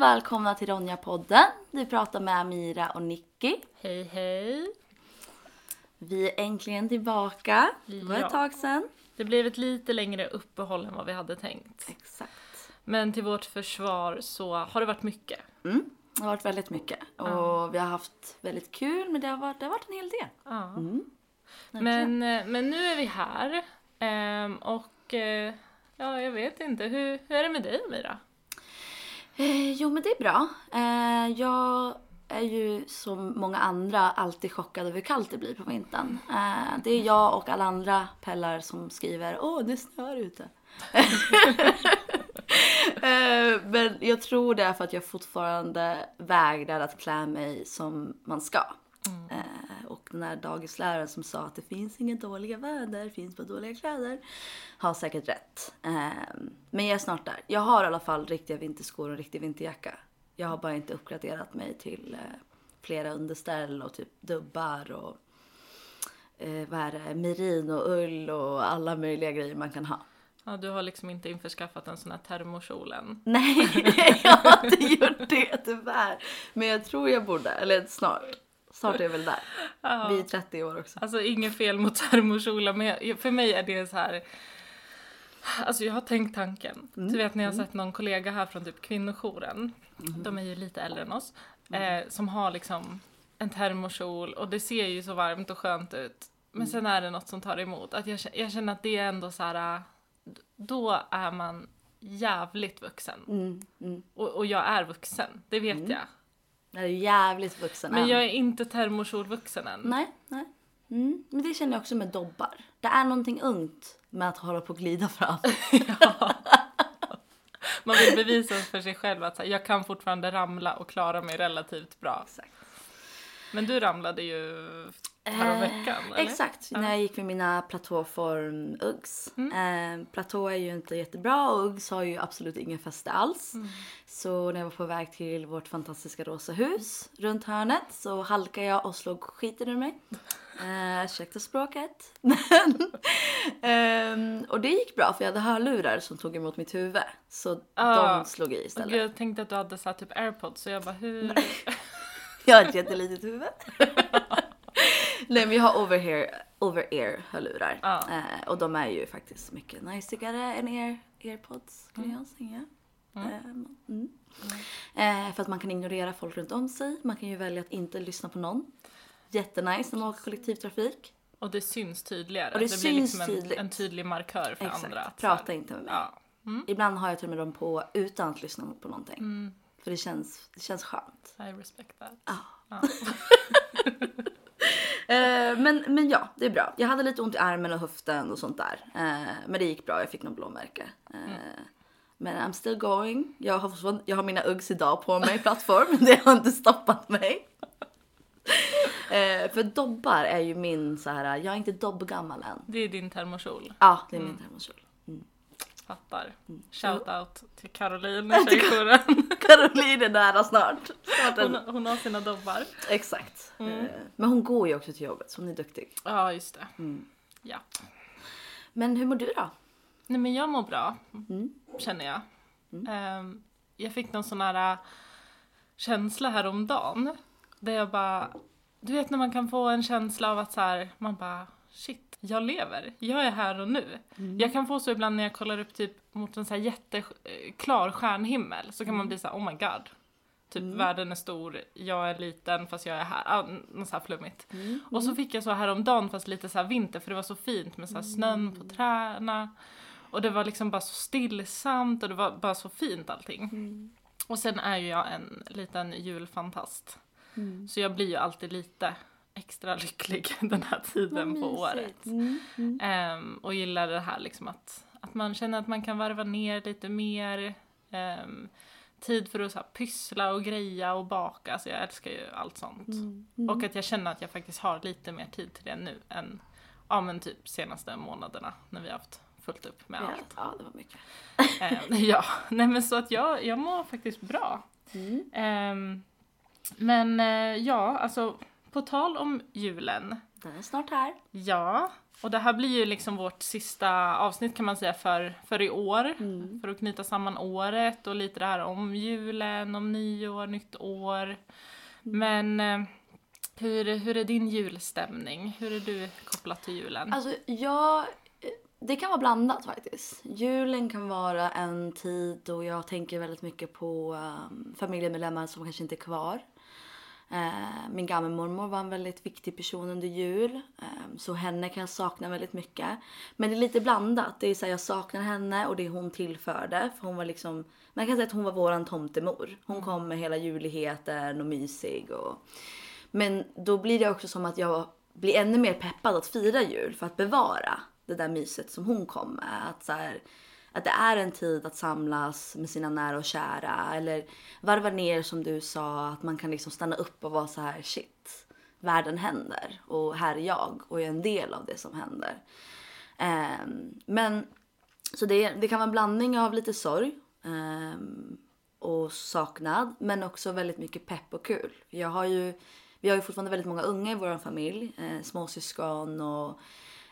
välkomna till Ronja-podden. Du pratar med Amira och Nicky. Hej hej! Vi är äntligen tillbaka. Det var Ja. ett tag sedan. Det blev ett lite längre uppehåll än vad vi hade tänkt. Exakt. Men till vårt försvar så har det varit mycket. Mm. Det har varit väldigt mycket och vi har haft väldigt kul men det har varit, det har varit en hel del. Ja. Mm. Men, eh, men nu är vi här. ehm, och eh, ja, jag vet inte. Hur, hur är det med dig Mira? Eh, jo men det är bra. Eh, jag är ju som många andra alltid chockad över hur kallt det blir på vintern. Eh, det är jag och alla andra pellar som skriver åh det snöar ute. Eh, men jag tror det är för att jag fortfarande vägrar att klä mig som man ska. Eh, och den här dagisläraren som sa att det finns inga dåliga väder, det finns bara dåliga kläder. Har säkert rätt. Eh, men jag är snart där. Jag har i alla fall riktiga vinterskor och en riktig vinterjacka. Jag har bara inte uppgraderat mig till eh, flera underställ och typ dubbar och eh, vad är det, merin och ull och alla möjliga grejer man kan ha. Ja, du har liksom inte införskaffat en sån här termokjol än. Nej, jag har inte gjort det tyvärr. Men jag tror jag borde, eller snart. Snart är jag väl där. Ja. Vi är 30 år också. Alltså inget fel mot termokjolar men jag, för mig är det så här. Alltså jag har tänkt tanken. Du vet när jag har sett någon kollega här från typ kvinnojouren. De är ju lite äldre än oss. Eh, som har liksom en termokjol och det ser ju så varmt och skönt ut. Men sen är det något som tar emot. Att jag, jag känner att det är ändå så här. Då är man jävligt vuxen. Mm, mm. Och, och jag är vuxen, det vet jag. Jag är jävligt vuxen Men än. jag är inte termokjolvuxen än. Nej, nej. Mm. Men det känner jag också med dobbar. Det är någonting ungt med att hålla på och glida fram. Man vill bevisa för sig själv att här, jag kan fortfarande ramla och klara mig relativt bra. Exakt. Men du ramlade ju häromveckan, eller? Exakt, när jag gick med mina platåform Uggs. Eh, platå är ju inte jättebra och Uggs har ju absolut ingen fäste alls. Så när jag var på väg till vårt fantastiska rosa hus runt hörnet så halkade jag och slog skiten ur mig. Eh, ursäkta språket. Ehm, och det gick bra för jag hade hörlurar som tog emot mitt huvud. Så Ah. de slog i istället. gud, jag tänkte att du hade så typ airpods så jag bara hur? Jag har ett jättelitet huvud. Nej men jag har over-ear over ear hörlurar. Ja. Eh, och de är ju faktiskt mycket najsigare än ear, airpods skulle jag säga. Eh, mm. Eh, för att man kan ignorera folk runt om sig. Man kan ju välja att inte lyssna på någon. Jättenice när man åker kollektivtrafik. Och det syns tydligare. Och det blir syns liksom en, tydligt. en tydlig markör för Exakt. andra. Prata inte med mig. Ja. Mm. Ibland har jag till och med dem på utan att lyssna på någonting. För det känns, det känns skönt. I respect that. Ja. Ja. Eh, men, men ja, det är bra. Jag hade lite ont i armen och höften och sånt där. Eh, men det gick bra, jag fick någon blåmärke. Eh, Men I'm still going. Jag har, jag har mina Uggs idag på mig, plattform. det har inte stoppat mig. För dobbar är ju min så här, jag är inte dobbgammal än. Det är din termokjol. Ja, det är min termokjol. Mm. Shout out till Caroline i tjejjouren. Caroline är nära snart. snart Hon, en, hon har sina dobbar. exakt. Eh, men hon går ju också till jobbet, så hon är duktig. Ja, just det. Mm. Ja. Men hur mår du då? Nej men jag mår bra, Mm. känner jag. Ehm, jag fick någon sån här äh, känsla häromdagen. Där jag bara, du vet när man kan få en känsla av att så här, man bara shit, jag lever. Jag är här och nu. Jag kan få så ibland när jag kollar upp typ mot en så här jätteklar stjärnhimmel så kan man bli så här, oh my god. Typ världen är stor, jag är liten fast jag är här. Ah, något så här flummigt. Och så fick jag så häromdagen fast lite så här vinter för det var så fint med så här snön på träna. Och det var liksom bara så stillsamt och det var bara så fint allting. Och sen är ju jag en liten julfantast. Så jag blir ju alltid lite extra lycklig den här tiden på året. Mm. Mm. Ehm, och gillar det här liksom att, att man känner att man kan varva ner lite mer. Ehm, tid för att så här, pyssla och greja och baka, så jag älskar ju allt sånt. Och att jag känner att jag faktiskt har lite mer tid till det nu än ja, men typ senaste månaderna när vi har haft fullt upp med Ja, allt. ja, det var mycket. Ehm, ja, nej men så att jag, jag mår faktiskt bra. Mm. Ehm, men eh, ja, alltså på tal om julen. Den är snart här. Ja, och det här blir ju liksom vårt sista avsnitt kan man säga för, för i år. Mm. För att knyta samman året och lite det här om julen, om nyår, nytt år. Men eh, hur, hur är din julstämning? Hur är du kopplat till julen? Alltså jag, det kan vara blandat faktiskt. Julen kan vara en tid då jag tänker väldigt mycket på um, familjemedlemmar som kanske inte är kvar. Eh, min gammelmormor var en väldigt viktig person under jul. Eh, så henne kan jag sakna väldigt mycket. Men det är lite blandat. Det är så här, jag saknar henne och det hon tillförde. För hon var liksom, man kan säga att hon var våran tomtemor. Hon kom med hela juligheten och mysig. Och... Men då blir det också som att jag blir ännu mer peppad att fira jul för att bevara det där myset som hon kom med. Att, så här, att det är en tid att samlas med sina nära och kära. Eller varva ner som du sa, att man kan liksom stanna upp och vara så här shit. Världen händer och här är jag och jag är en del av det som händer. Um, men så det, det kan vara en blandning av lite sorg um, och saknad men också väldigt mycket pepp och kul. Jag har ju, vi har ju fortfarande väldigt många unga i vår familj, eh, småsyskon och,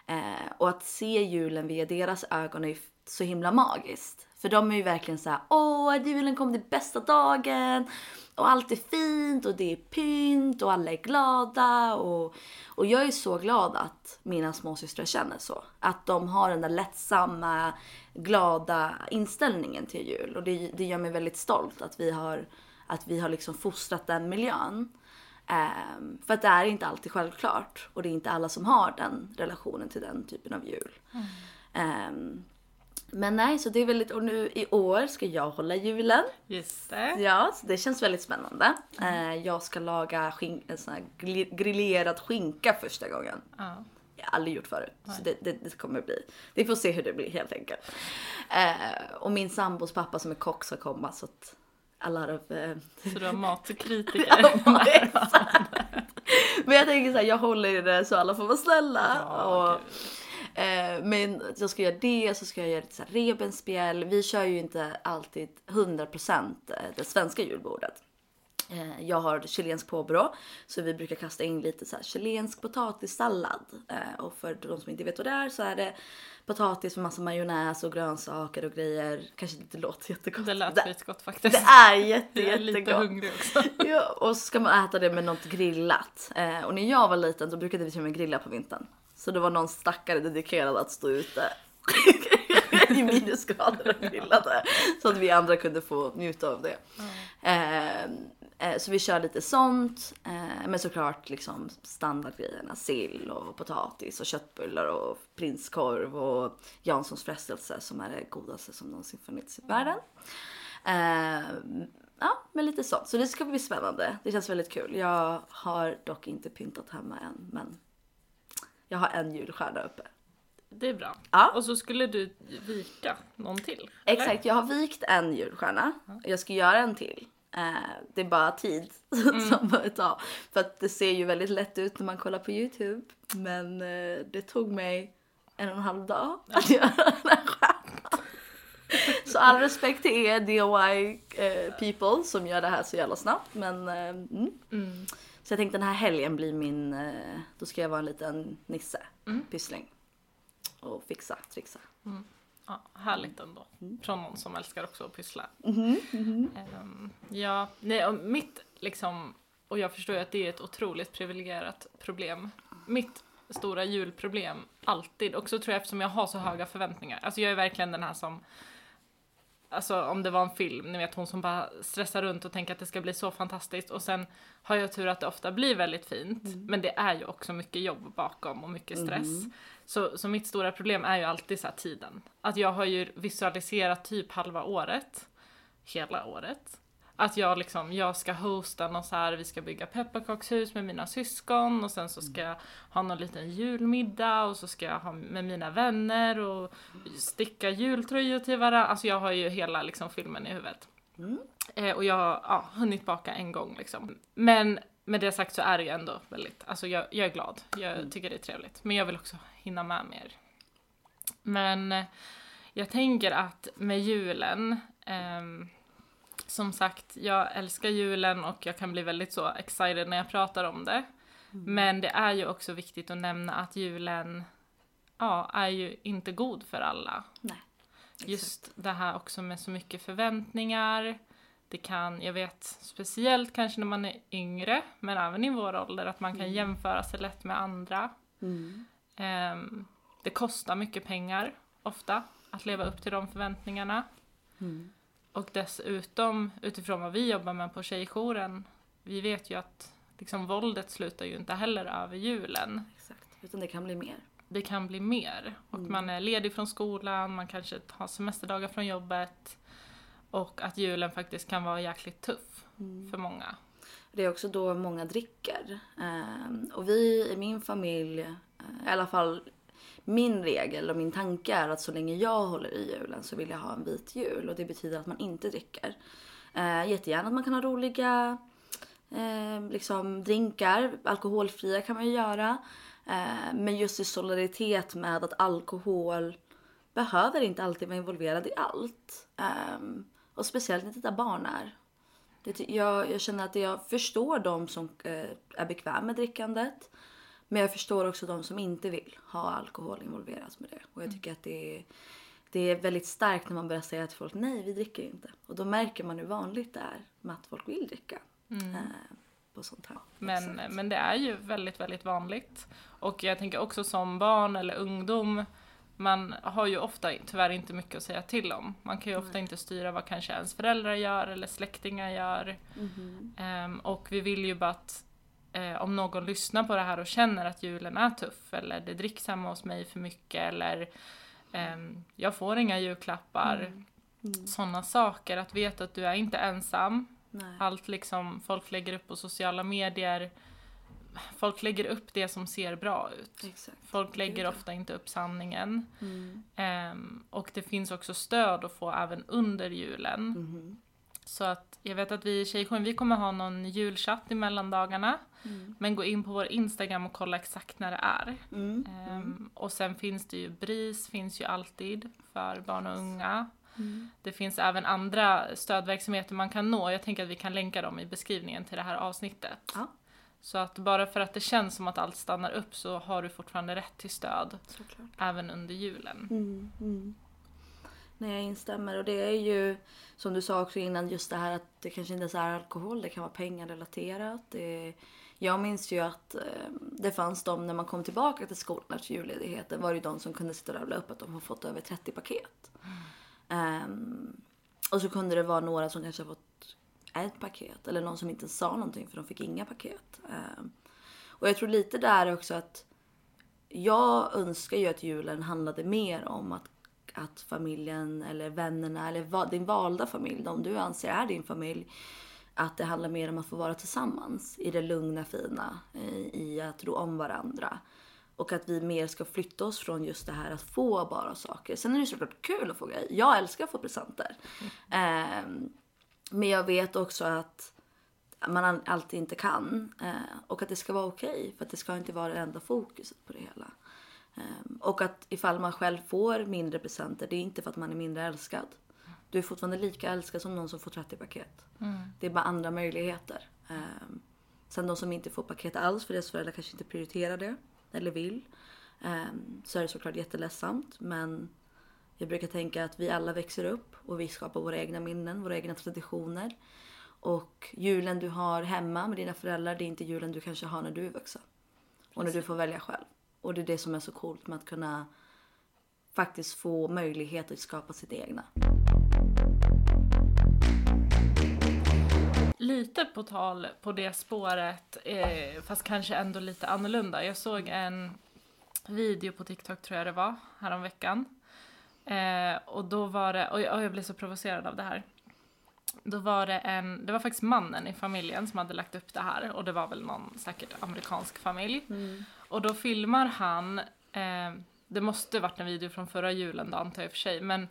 eh, och att se julen via deras ögon är ju så himla magiskt. För de är ju verkligen så här, åh julen kom till bästa dagen och allt är fint och det är pynt och alla är glada och, och jag är så glad att mina småsystrar känner så. Att de har den där lättsamma, glada inställningen till jul och det, det gör mig väldigt stolt att vi har, att vi har liksom fostrat den miljön. Um, för att det är inte alltid självklart och det är inte alla som har den relationen till den typen av jul. Mm. Um, men nej, så det är väldigt, och nu i år ska jag hålla julen. Just det. Ja, så det känns väldigt spännande. Mm. jag ska laga skin- en sån här grillerad skinka första gången. Ja. Jag har aldrig gjort förut. Nej. Så det, det, det, kommer bli. Vi får se hur det blir helt enkelt. Eh, och min sambos pappa som är kock ska komma så att alla av... Eh... Så du har matkritiker? ja, Men jag tänker så här, jag håller i det så alla får vara snälla. Ja, och, eh, men jag ska göra det, så ska jag göra lite så här rebenspjäll. Vi kör ju inte alltid 100% eh, det svenska julbordet. Eh, jag har chilensk påbrå, så vi brukar kasta in lite så här chilensk potatissallad. Eh, och för de som inte vet vad det är så är det potatis med massa majonnäs och grönsaker och grejer. Kanske inte låter jättegott. Det lät skitgott faktiskt. Det är jätte, Jag är jättegott. lite hungrig också. ja, och så ska man äta det med något grillat. Eh, och när jag var liten så brukade vi till och med grilla på vintern. Så det var någon stackare dedikerad att stå ute i minusgrader och grillade. Så att vi andra kunde få njuta av det. Mm. Eh, så vi kör lite sånt. Eh, men såklart liksom standardgrejerna. Sill och potatis och köttbullar och prinskorv och Janssons frestelse som är det godaste som någonsin funnits i världen. Eh, ja, men lite sånt. Så det ska bli spännande. Det känns väldigt kul. Jag har dock inte pyntat hemma än, men jag har en julstjärna uppe. Det är bra. Ja. Och så skulle du vika någon till? eller? Exakt, jag har vikt en julstjärna. Jag ska göra en till. Eh, det är bara tid som behöver ta. För att det ser ju väldigt lätt ut när man kollar på Youtube. Men eh, det tog mig en och en halv dag att göra den här stjärnan. Så all respekt till er DIY eh, people som gör det här så jävla snabbt. Men mm. Mm. Så jag tänkte den här helgen blir min, då ska jag vara en liten nisse, Mm. pyssling. Och fixa, trixa. Ja, härligt ändå. Från någon som älskar också att pyssla. Mhm, Ehm, ja, nej, och mitt liksom, och jag förstår ju att det är ett otroligt privilegierat problem. Mitt stora julproblem, alltid, också tror jag eftersom jag har så höga förväntningar. Alltså jag är verkligen den här som, alltså om det var en film, ni vet hon som bara stressar runt och tänker att det ska bli så fantastiskt och sen har jag tur att det ofta blir väldigt fint, men det är ju också mycket jobb bakom och mycket stress. Så, så mitt stora problem är ju alltid så här tiden. Att jag har ju visualiserat typ halva året, hela året. Att jag liksom, jag ska hosta någon så här, vi ska bygga pepparkakshus med mina syskon och sen så ska jag ha någon liten julmiddag och så ska jag ha med mina vänner och sticka jultröjor till varandra. Alltså jag har ju hela liksom filmen i huvudet. Mm. Eh, och jag har ja, hunnit baka en gång liksom. Men med det sagt så är det ju ändå väldigt, alltså jag, jag är glad. Jag tycker det är trevligt. Men jag vill också hinna med mer. Men eh, jag tänker att med julen, ehm, som sagt, jag älskar julen och jag kan bli väldigt så excited när jag pratar om det. Men det är ju också viktigt att nämna att julen ja, är ju inte god för alla. Nej. Exakt. Just det här också med så mycket förväntningar. Det kan, jag vet speciellt kanske när man är yngre, men även i vår ålder, att man kan Mm. jämföra sig lätt med andra. Mm. Ehm, det kostar mycket pengar, ofta, att leva upp till de förväntningarna. Mm. Och dessutom, utifrån vad vi jobbar med på tjejjouren, vi vet ju att liksom, våldet slutar ju inte heller över julen. Exakt. Utan det kan bli mer. Det kan bli mer. Och Mm. man är ledig från skolan, man kanske har semesterdagar från jobbet. Och att julen faktiskt kan vara jäkligt tuff Mm. för många. Det är också då många dricker. Ehm, och vi i min familj, i alla fall min regel och min tanke är att så länge jag håller i julen så vill jag ha en vit jul. Och det betyder att man inte dricker. Eh, jättegärna att man kan ha roliga eh, liksom drinkar. Alkoholfria kan man ju göra. Eh, men just i solidaritet med att alkohol behöver inte alltid vara involverad i allt. Eh, och speciellt inte där barn är. Det, jag, jag känner att jag förstår de som eh, är bekväma med drickandet. Men jag förstår också de som inte vill ha alkohol involverat med det. Och jag tycker att det är, det är väldigt starkt när man börjar säga till folk nej, vi dricker inte. Och då märker man hur vanligt det är med att folk vill dricka. Eh, på sånt här Men, men det är ju väldigt, väldigt vanligt. Och jag tänker också som barn eller ungdom, man har ju ofta tyvärr inte mycket att säga till om. Man kan ju ofta inte styra vad kanske ens föräldrar gör eller släktingar gör. Mhm. Ehm, och vi vill ju bara att eh, om någon lyssnar på det här och känner att julen är tuff eller det dricks hemma hos mig för mycket eller ehm, jag får inga julklappar. Mm. Sådana saker, att veta att du är inte ensam. Nej. Allt liksom folk lägger upp på sociala medier. Folk lägger upp det som ser bra ut. Exakt. Folk lägger ofta inte upp sanningen. Mm. Ehm, och det finns också stöd att få även under julen. Mhm. Så att jag vet att vi i Tjejjouren, vi kommer ha någon julchatt i mellandagarna. Mm. Men gå in på vår Instagram och kolla exakt när det är. Mm. Ehm, och sen finns det ju BRIS, finns ju alltid för barn och unga. Mm. Det finns även andra stödverksamheter man kan nå. Jag tänker att vi kan länka dem i beskrivningen till det här avsnittet. Ja. Så att bara för att det känns som att allt stannar upp så har du fortfarande rätt till stöd Såklart. även under julen. Nej, jag instämmer. Och det är ju som du sa också innan, just det här att det kanske inte är så här alkohol, det kan vara pengarelaterat. Det, jag minns ju att ehm, det fanns de när man kom tillbaka till skolan efter julledigheten var det ju de som kunde sitta och rabbla upp att de har fått över 30 paket. Ehm, och så kunde det vara några som kanske har fått ett paket eller någon som inte sa någonting för de fick inga paket. Um, och jag tror lite där också att jag önskar ju att julen handlade mer om att, att familjen eller vännerna eller va, din valda familj, de du anser är din familj, att det handlar mer om att få vara tillsammans i det lugna fina, eh, i, att ro om varandra. Och att vi mer ska flytta oss från just det här att få bara saker. Sen är det såklart kul att få grejer. Jag älskar att få presenter. Ehm, men jag vet också att man alltid inte kan. Eh, och att det ska vara okej. för att det ska inte vara det enda fokuset på det hela. Ehm, och att ifall man själv får mindre presenter, det är inte för att man är mindre älskad. Du är fortfarande lika älskad som någon som får 30 paket. Det är bara andra möjligheter. Ehm, sen de som inte får paket alls för deras föräldrar kanske inte prioriterar det. Eller vill. ehm, så är det såklart jätteledsamt. Men jag brukar tänka att vi alla växer upp och vi skapar våra egna minnen, våra egna traditioner. Och julen du har hemma med dina föräldrar, det är inte julen du kanske har när du är vuxen. Och när du får välja själv. Och det är det som är så coolt med att kunna faktiskt få möjlighet att skapa sitt egna. Lite på tal på det spåret, eh, fast kanske ändå lite annorlunda. Jag såg en video på TikTok tror jag det var, häromveckan. Eh, och då var det, och jag, och jag blev så provocerad av det här. Då var det en, det var faktiskt mannen i familjen som hade lagt upp det här och det var väl någon säkert amerikansk familj. Och då filmar han, eh, det måste varit en video från förra julen då antar jag för sig, men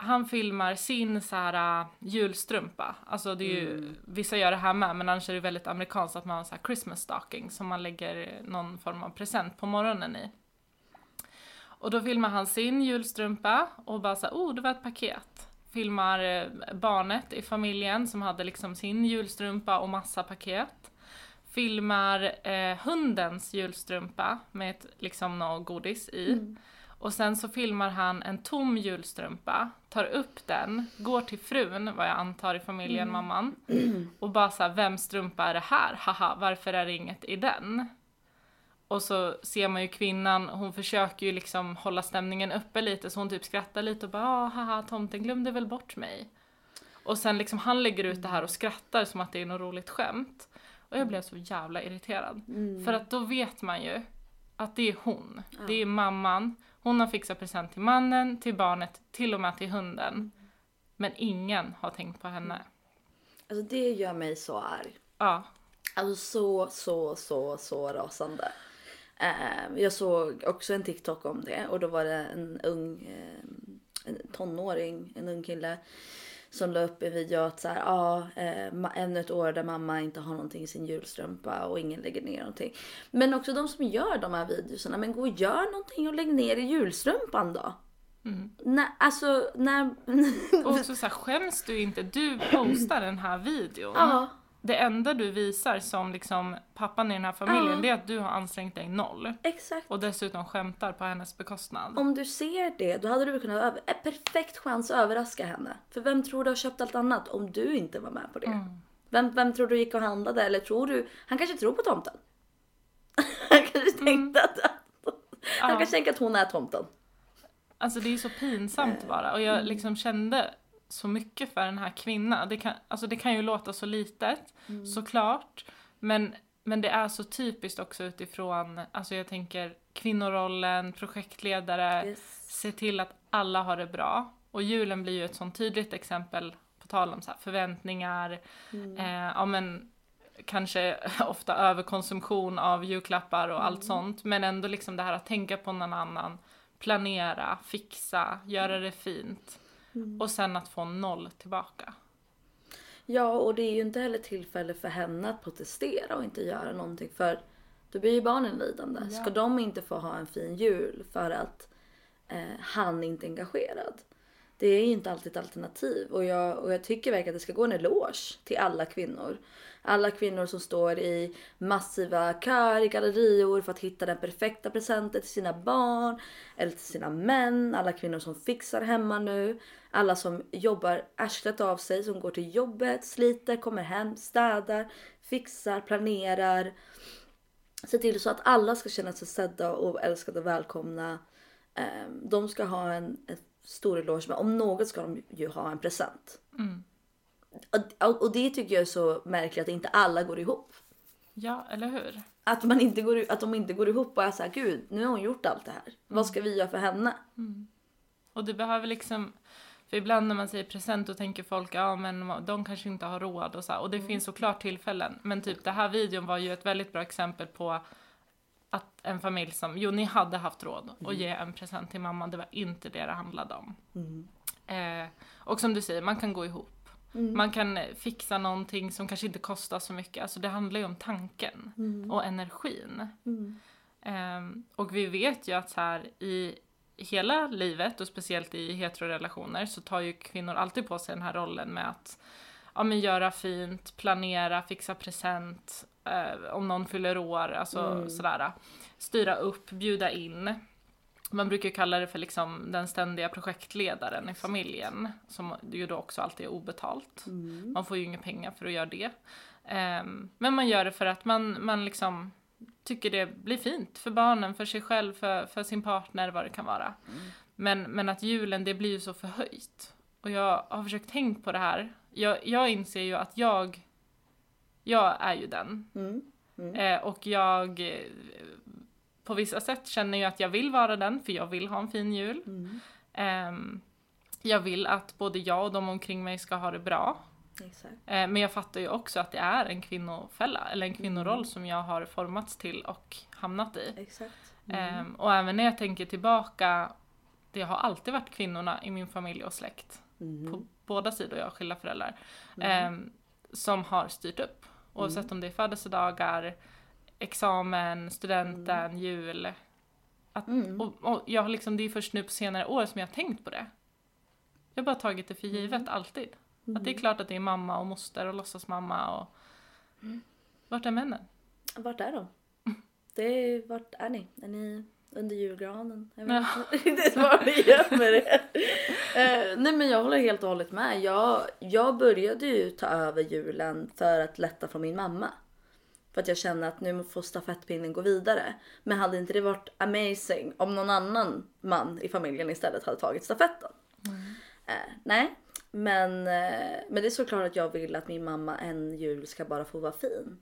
han filmar sin så här uh, julstrumpa. Alltså det är ju, vissa gör det här med, men annars är det väldigt amerikanskt att man har så här Christmas stocking som man lägger någon form av present på morgonen i. Och då filmar han sin julstrumpa och bara så här, oh det var ett paket. Filmar eh, barnet i familjen som hade liksom sin julstrumpa och massa paket. Filmar eh, hundens julstrumpa med ett, liksom något godis i. Och sen så filmar han en tom julstrumpa, tar upp den, går till frun, vad jag antar i familjen, mamman, och bara såhär, vem strumpa är det här? Haha, varför är det inget i den? Och så ser man ju kvinnan, hon försöker ju liksom hålla stämningen uppe lite, så hon typ skrattar lite och bara ah, haha, tomten glömde väl bort mig. Och sen liksom han lägger ut det här och skrattar som att det är något roligt skämt. Och jag blev så jävla irriterad. För att då vet man ju att det är hon. Det är mamman. Hon har fixat present till mannen, till barnet, till och med till hunden. Men ingen har tänkt på henne. Alltså det gör mig så arg. Ja. Alltså så, så, så, så rasande. Eh, jag såg också en TikTok om det och då var det en ung eh, en tonåring, en ung kille som la upp en video att så här, ja, eh, ännu ett år där mamma inte har någonting i sin julstrumpa och ingen lägger ner någonting. Men också de som gör de här videorna, men gå och gör någonting och lägg ner i julstrumpan då. Nej, alltså när... Och också så här, skäms du inte? Du postar den här videon. ja, Det enda du visar som liksom pappan i den här familjen, Ja. det är att du har ansträngt dig noll. exakt. Och dessutom skämtar på hennes bekostnad. Om du ser det, då hade du kunnat över, en perfekt chans att överraska henne. För vem tror du har köpt allt annat om du inte var med på det? Vem, vem tror du gick och handlade? Eller tror du, han kanske tror på tomten. han kanske tänkte att, han Ja. kanske tänker att hon är tomten. Alltså det är så pinsamt bara. Och jag liksom kände så mycket för den här kvinnan. Det kan, alltså det kan ju låta så litet, såklart. Men, men det är så typiskt också utifrån, alltså jag tänker kvinnorollen, projektledare, Yes. se till att alla har det bra. Och julen blir ju ett sånt tydligt exempel, på tal om så förväntningar, eh, ja men kanske ofta överkonsumtion av julklappar och allt sånt. Men ändå liksom det här att tänka på någon annan, planera, fixa, göra det fint. Och sen att få noll tillbaka. Ja, och det är ju inte heller tillfälle för henne att protestera och inte göra någonting för då blir ju barnen lidande. Ja. Ska de inte få ha en fin jul för att eh, han inte är engagerad? Det är ju inte alltid ett alternativ och jag, och jag tycker verkligen att det ska gå en eloge till alla kvinnor. Alla kvinnor som står i massiva köer i gallerior för att hitta den perfekta presenten till sina barn eller till sina män. Alla kvinnor som fixar hemma nu. Alla som jobbar arslet av sig, som går till jobbet, sliter, kommer hem, städar, fixar, planerar. Se till så att alla ska känna sig sedda och älskade och välkomna. Ehm, de ska ha en, en stor eloge, men om något ska de ju ha en present. Och, och det tycker jag är så märkligt att inte alla går ihop. Ja, eller hur? Att, man inte går, att de inte går ihop och är såhär, gud nu har hon gjort allt det här. Vad ska vi göra för henne? Och det behöver liksom, för ibland när man säger present då tänker folk, ja men de kanske inte har råd och så här. Och det finns såklart tillfällen. Men typ det här videon var ju ett väldigt bra exempel på att en familj som, jo ni hade haft råd att ge en present till mamma, det var inte det det handlade om. Eh, och som du säger, man kan gå ihop. Man kan fixa någonting som kanske inte kostar så mycket. Alltså det handlar ju om tanken och energin. Ehm, och vi vet ju att så här i hela livet och speciellt i heterorelationer så tar ju kvinnor alltid på sig den här rollen med att ja, men göra fint, planera, fixa present, eh, om någon fyller år, alltså sådär. Styra upp, bjuda in. Man brukar kalla det för liksom den ständiga projektledaren i familjen, som ju då också alltid är obetalt. Man får ju inga pengar för att göra det. Ehm, men man gör det för att man, man liksom tycker det blir fint för barnen, för sig själv, för, för sin partner, vad det kan vara. Men, men att julen, det blir ju så förhöjt. Och jag har försökt tänka på det här. Jag, jag inser ju att jag, jag är ju den. Mm. Eh, och jag eh, på vissa sätt känner ju att jag vill vara den, för jag vill ha en fin jul. Ehm, jag vill att både jag och de omkring mig ska ha det bra. Exakt. Eh, Men jag fattar ju också att det är en kvinnofälla, eller en kvinnoroll som jag har formats till och hamnat i. Ehm, och även när jag tänker tillbaka, det har alltid varit kvinnorna i min familj och släkt, på båda sidor, jag har skilda föräldrar, ehm, som har styrt upp. Oavsett om det är födelsedagar, examen, studenten, jul. Att, och, och jag har liksom, det är först nu på senare år som jag har tänkt på det. Jag har bara tagit det för givet, alltid. Att det är klart att det är mamma och moster och låtsasmamma och... Vart är männen? Vart är de? Det är, vart är ni? Är ni under julgranen? Jag vet inte var ni gömmer er. Eh, nej men jag håller helt och hållet med. Jag, jag började ju ta över julen för att lätta från min mamma. För att jag känner att nu får stafettpinnen gå vidare. Men hade inte det varit amazing om någon annan man i familjen istället hade tagit stafetten? Eh, nej, men, eh, men det är såklart att jag vill att min mamma en jul ska bara få vara fin.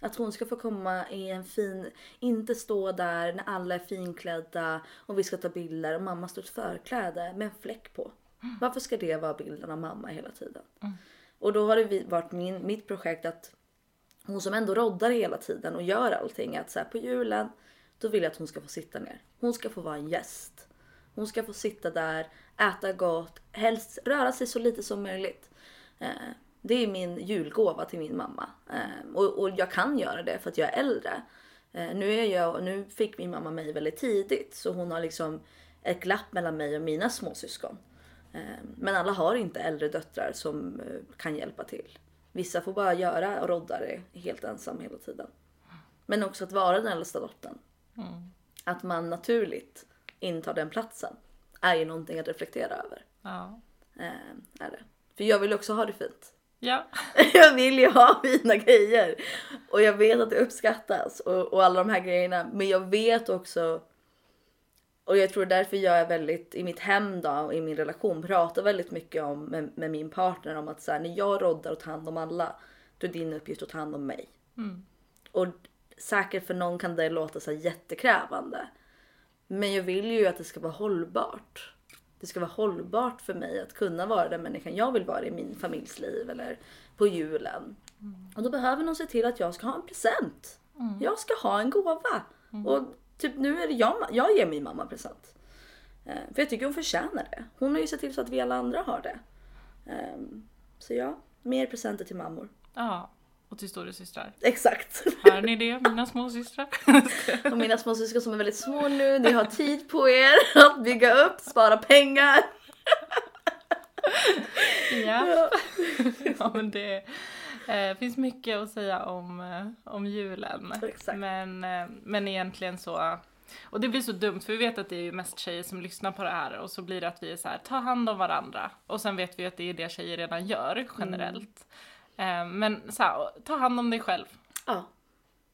Att hon ska få komma i en fin, inte stå där när alla är finklädda och vi ska ta bilder och mamma står i ett förkläde med en fläck på. Varför ska det vara bilden av mamma hela tiden? Och då har det varit min, mitt projekt att hon som ändå roddar hela tiden och gör allting att så på julen då vill jag att hon ska få sitta ner. Hon ska få vara en gäst. Hon ska få sitta där, äta gott, helst röra sig så lite som möjligt. Eh, det är min julgåva till min mamma. Eh, och, och jag kan göra det för att jag är äldre. Eh, nu, är jag, nu fick min mamma mig väldigt tidigt så hon har liksom ett glapp mellan mig och mina småsyskon. Eh, men alla har inte äldre döttrar som eh, kan hjälpa till. Vissa får bara göra och rodda det helt ensam hela tiden. Men också att vara den äldsta dottern. Att man naturligt intar den platsen är ju någonting att reflektera över. Ja. Är det. För jag vill också ha det fint. Ja. Jag vill ju ha fina grejer. Och jag vet att det uppskattas och, och alla de här grejerna. Men jag vet också och jag tror därför jag är väldigt, i mitt hem då och i min relation pratar väldigt mycket om med, med min partner om att så här, när jag roddar och tar hand om alla, då är din uppgift att ta hand om mig. Och säkert för någon kan det låta så jättekrävande. Men jag vill ju att det ska vara hållbart. Det ska vara hållbart för mig att kunna vara den människan jag vill vara i min familjs liv eller på julen. Och då behöver någon se till att jag ska ha en present. Jag ska ha en gåva. Och typ nu är det jag, jag ger min mamma en present. Eh, För jag tycker hon förtjänar det. Hon har ju sett till så att vi alla andra har det. Ehm, Så ja, mer presenter till mammor. Ja. Och till storasystrar. Exakt. Hör ni det, mina småsystrar? Och mina småsyskon som är väldigt små nu, ni har tid på er att bygga upp, spara pengar. ja. ja, men det eh, finns mycket att säga om, eh, om julen. Exakt. Men, eh, men egentligen så och det blir så dumt för vi vet att det är ju mest tjejer som lyssnar på det här och så blir det att vi är så här, ta hand om varandra. Och sen vet vi att det är det tjejer redan gör generellt. Eh, men så här, ta hand om dig själv. Ja.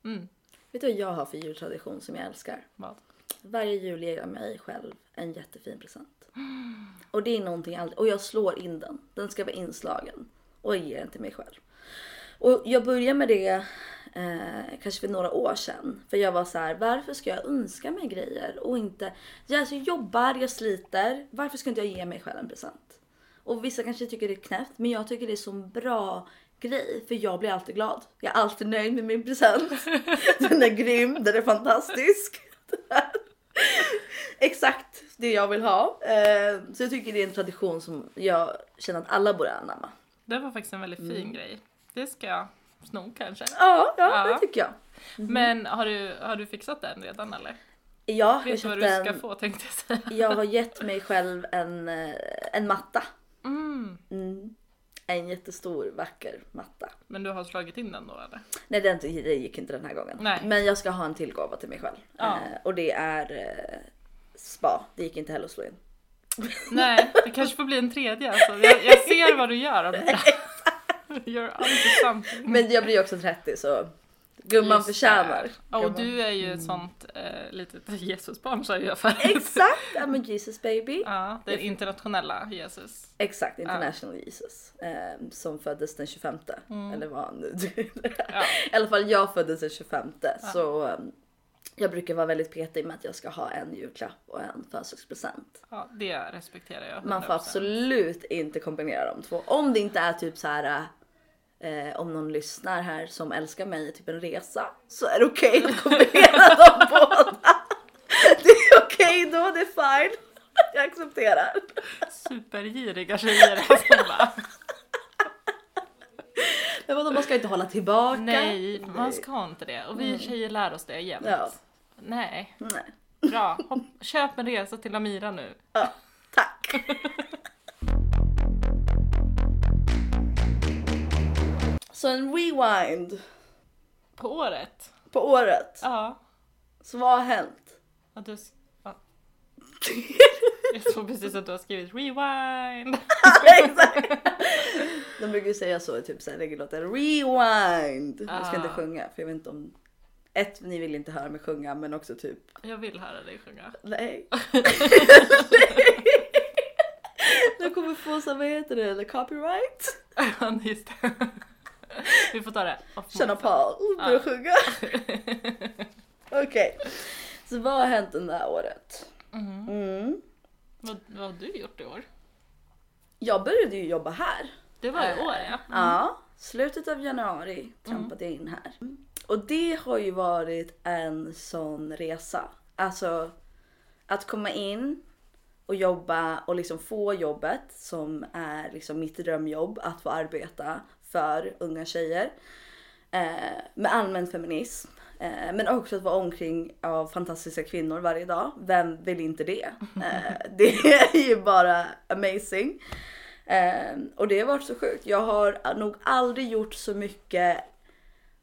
Mm. Vet du vad jag har för jultradition som jag älskar? Vad? Varje jul ger jag mig själv en jättefin present. Och det är någonting alltid, och jag slår in den. Den ska vara inslagen. Och jag ger den till mig själv. Och jag började med det eh, kanske för några år sedan. För jag var så här, varför ska jag önska mig grejer och inte... Jag alltså, jobbar, jag sliter. Varför ska inte jag ge mig själv en present? Och vissa kanske tycker det är knäppt, men jag tycker det är så bra grej. För jag blir alltid glad. Jag är alltid nöjd med min present. Den är grym, den är fantastisk. Exakt det jag vill ha. Eh, så jag tycker det är en tradition som jag känner att alla borde anamma. Det var faktiskt en väldigt fin Mm. grej. Det ska jag sno kanske. Ja, ja, Ja. det tycker jag. Men har du, har du fixat den redan eller? Ja, jag, Vet du vad du ska en, få tänkte jag säga. jag har gett mig själv en, eh, en matta. Mm. En jättestor vacker matta. Men du har slagit in den då eller? Nej den, det gick inte den här gången. Nej. Men jag ska ha en till gåva till mig själv. Ja. Eh, och det är eh, spa. Det gick inte heller att slå in. Nej, det kanske får bli en tredje alltså. Jag, jag ser vad du gör. You're onto something. Men jag blir också 30 så gumman Just det. förtjänar. Ja, och Gumman. du är ju ett sånt eh, litet Jesusbarn sa jag förut. Exakt! I'm a Jesus baby. Ja, den internationella Jesus. Exakt, International Jesus. Eh, som föddes den 25. Eller vad han nu Ja. I alla fall jag föddes den 25. Så eh, jag brukar vara väldigt petig med att jag ska ha en julklapp och en födelsedagspresent. Ja, det respekterar jag. Man får 100%. absolut inte kombinera de två. Om det inte är typ så här. Eh, om någon lyssnar här som älskar mig, typ en resa, så är det okej att kombinera dem båda. Det är okej då, det är fine. Jag accepterar. Supergiriga tjejer alltså bara. Men vadå, man ska inte hålla tillbaka. Nej, man ska inte det. Och vi tjejer lär oss det jämt. Ja. Nej, Nej. bra. Hopp, köp en resa till Amira nu. Ja, tack. Så en rewind På året. på året. Ja. Så vad har hänt? Att du... Ja. Jag tror precis att du har skrivit rewind. Exakt. De brukar ju säga så i typ regellåtar. Rewind! Jag ska inte Ah. sjunga för jag vet inte om... Ett, ni vill inte höra mig sjunga men också typ Jag vill höra dig sjunga. Nej. Jag kommer få så vad heter det, eller copyright? Ja, just det. Vi får ta det. Känna börja Ja. sjunga. Okej. Så vad har hänt det här året? Mhm. Mm. Vad, vad har du gjort i år? Jag började ju jobba här. Det var i Eh, år ja. Ja, slutet av januari trampade jag in här. Och det har ju varit en sån resa. Alltså att komma in och jobba och liksom få jobbet som är liksom mitt drömjobb att få arbeta för unga tjejer. Eh, med allmän feminism. Eh, men också att vara omkring av fantastiska kvinnor varje dag. Vem vill inte det? Eh, det är ju bara amazing. Eh, och det har varit så sjukt. Jag har nog aldrig gjort så mycket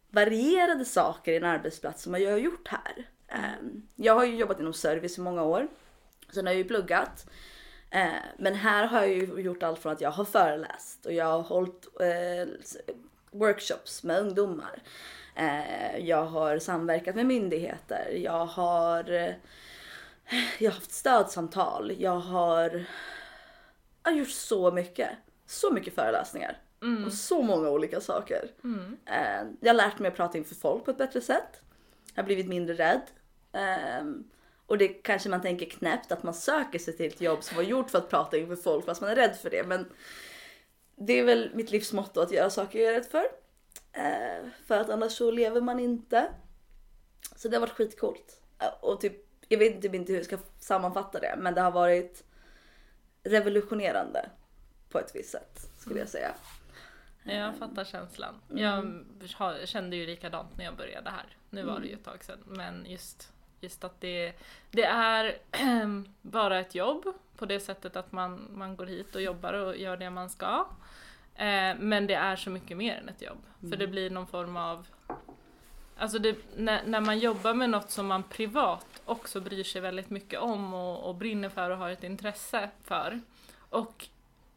varierade saker i en arbetsplats som jag har gjort här. Eh, jag har ju jobbat inom service i många år. Sen har jag ju pluggat. Eh, men här har jag ju gjort allt från att jag har föreläst och jag har hållit eh, workshops med ungdomar. Eh, jag har samverkat med myndigheter. Jag har, jag har haft stödsamtal. Jag har, jag har gjort så mycket. Så mycket föreläsningar. Om så många olika saker. Eh, jag har lärt mig att prata inför folk på ett bättre sätt. Jag har blivit mindre rädd. Ehm, och det kanske man tänker knäppt att man söker sig till ett jobb som var gjort för att prata inför folk fast man är rädd för det. Men det är väl mitt livsmotto att göra saker jag är rädd för. Eh, för att annars så lever man inte. Så det har varit skitcoolt. Eh, Och typ, jag vet typ inte hur jag ska sammanfatta det men det har varit revolutionerande på ett visst sätt skulle jag säga. Jag fattar känslan. Jag har- kände ju likadant när jag började här. Nu var det ju ett tag sedan. Men just, just att det, det är bara ett jobb på det sättet att man, man går hit och jobbar och gör det man ska. Eh, men det är så mycket mer än ett jobb. För det blir någon form av Alltså det, när, när man jobbar med något som man privat också bryr sig väldigt mycket om och, och brinner för och har ett intresse för och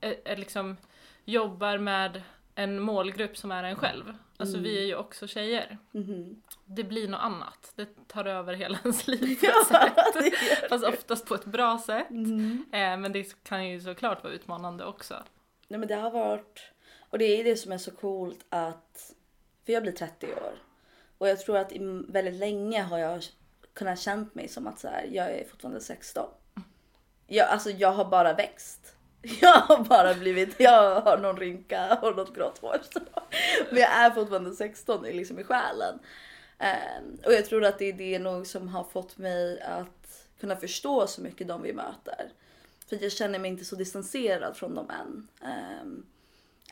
är, är liksom jobbar med en målgrupp som är en själv. Alltså vi är ju också tjejer. Mhm. Det blir något annat. Det tar över hela ens liv på ett sätt. Fast oftast på ett bra sätt. Eh, men det kan ju såklart vara utmanande också. Nej men det har varit, och det är det som är så coolt att, för jag blir 30 år. Och jag tror att väldigt länge har jag kunnat känt mig som att så här, jag är fortfarande 16. Jag, alltså jag har bara växt. Jag har bara blivit, jag har någon rynka och något grått hår. Men jag är fortfarande 16 i- liksom i själen. Ehm, och jag tror att det är det nog som har fått mig att kunna förstå så mycket de vi möter. För jag känner mig inte så distanserad från dem än. Ehm,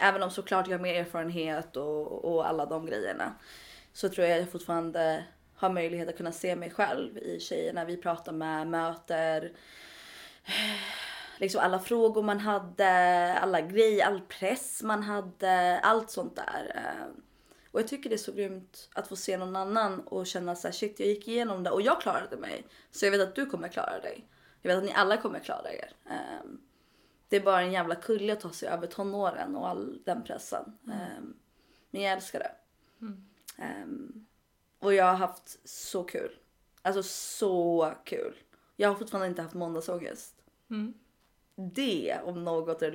även om såklart jag har mer erfarenhet och, och alla de grejerna. Så tror jag att jag fortfarande har möjlighet att kunna se mig själv i tjejerna vi pratar med, möter. Liksom alla frågor man hade, alla grejer, all press man hade, allt sånt där. Ehm, Och jag tycker det är så grymt att få se någon annan och känna så här, shit jag gick igenom det och jag klarade mig. Så jag vet att du kommer klara dig. Jag vet att ni alla kommer klara er. Ehm, det är bara en jävla kulle att ta sig över tonåren och all den pressen. Ehm, men jag älskar det. Ehm, och jag har haft så kul. Alltså så kul. Jag har fortfarande inte haft måndagsångest. Mm. Det om något är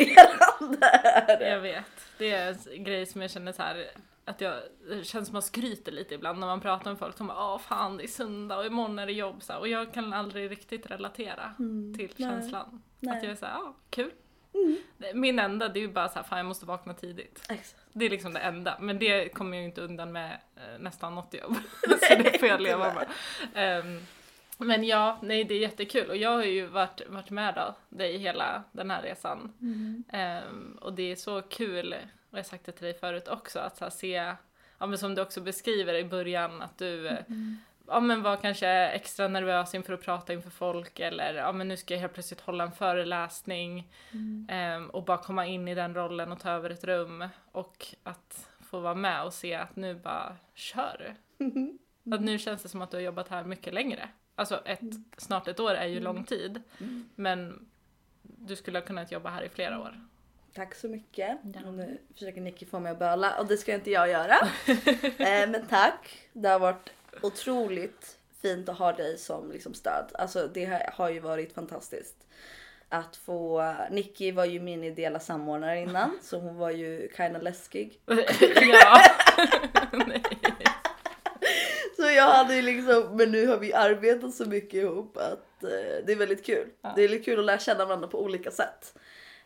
revolutionerande. Jag vet. Det är en grej som jag känner så här att jag, det känns som man skryter lite ibland när man pratar med folk som bara åh fan det är söndag och imorgon är det jobb så här, och jag kan aldrig riktigt relatera till Mm. nej. känslan. Nej. Att jag är såhär, ja kul. Mm. Min enda det är ju bara så här, fan jag måste vakna tidigt. Exakt. Det är liksom det enda, men det kommer jag ju inte undan med eh, nästan något jobb. så det får jag leva med. Ehm, men ja, nej det är jättekul och jag har ju varit, varit med då, dig hela den här resan. Ehm, och det är så kul, och jag har sagt det till dig förut också, att så se, ja men som du också beskriver i början, att du eh, ja men var kanske extra nervös inför att prata inför folk eller ja men nu ska jag helt plötsligt hålla en föreläsning ehm, och bara komma in i den rollen och ta över ett rum och att få vara med och se att nu bara kör. Att nu känns det som att du har jobbat här mycket längre. Alltså ett, snart ett år är ju lång tid. Men du skulle ha kunnat jobba här i flera år. Tack så mycket. Ja. Nu försöker Nicky få mig att böla och det ska inte jag göra. eh, men tack. Det har varit otroligt fint att ha dig som liksom stöd. Alltså det har- har ju varit fantastiskt. Att få, Nicky var ju min ideella samordnare innan så hon var ju kinda läskig. ja. Nej. Så jag hade ju liksom, men nu har vi arbetat så mycket ihop att eh, det är väldigt kul. Ja. Det är väldigt kul att lära känna varandra på olika sätt.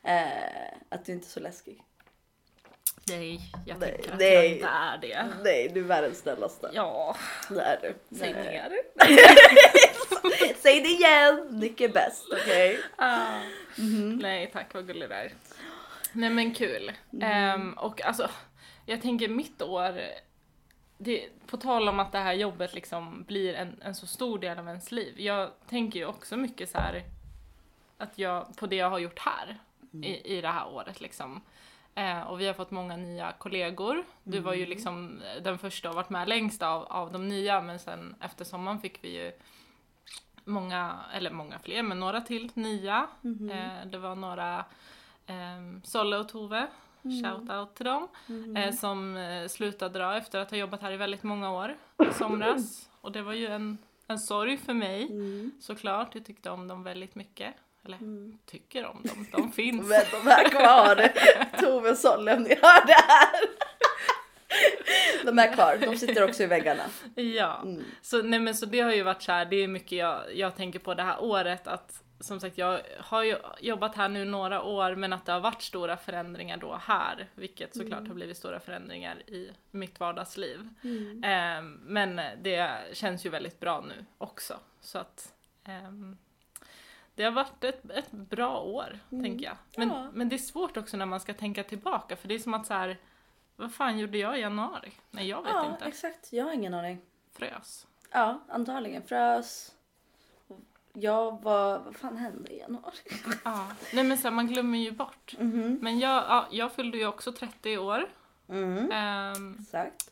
Eh, att du inte är så läskig. Nej, jag Nej, tänker att nej. jag inte är det. Nej, du är världens snällaste. Ja, Det är du. säg mer. Säg det igen! Nick är bäst, okej? Ah. Nej tack vad gullig du är. Nej men kul. Ehm, och alltså, jag tänker mitt år, det, på tal om att det här jobbet liksom blir en, en så stor del av ens liv. Jag tänker ju också mycket så här att jag, på det jag har gjort här i, i det här året liksom. Eh, och vi har fått många nya kollegor. Du var ju liksom den första och varit med längst av, av de nya men sen efter sommaren fick vi ju många, eller många fler, men några till nya. Eh, det var några eh, Solle och Tove, shout out till dem, eh, som eh, slutade dra efter att ha jobbat här i väldigt många år i somras. Och det var ju en, en sorg för mig såklart. Jag tyckte om dem väldigt mycket. Eller tycker om dem, de finns. Men de är kvar. Tove Solle om ni hör det här. De är kvar, de sitter också i väggarna. Ja, Mm. så, nej, men, så det har ju varit så här, det är mycket jag, jag tänker på det här året att som sagt jag har ju jobbat här nu några år men att det har varit stora förändringar då här vilket såklart Mm. har blivit stora förändringar i mitt vardagsliv. Ehm, men det känns ju väldigt bra nu också så att ehm, det har varit ett, ett bra år, tänker jag. Men, Mm. Ja. men det är svårt också när man ska tänka tillbaka för det är som att så här, vad fan gjorde jag i januari? Nej, jag vet Ja, inte. exakt. Jag har ingen aning. Frös. Ja, antagligen. Frös. Jag var... Vad fan hände i januari? Ja. Nej men så här, man glömmer ju bort. Mhm. Men jag, ja, jag fyllde ju också 30 i år. Mm, ehm, exakt.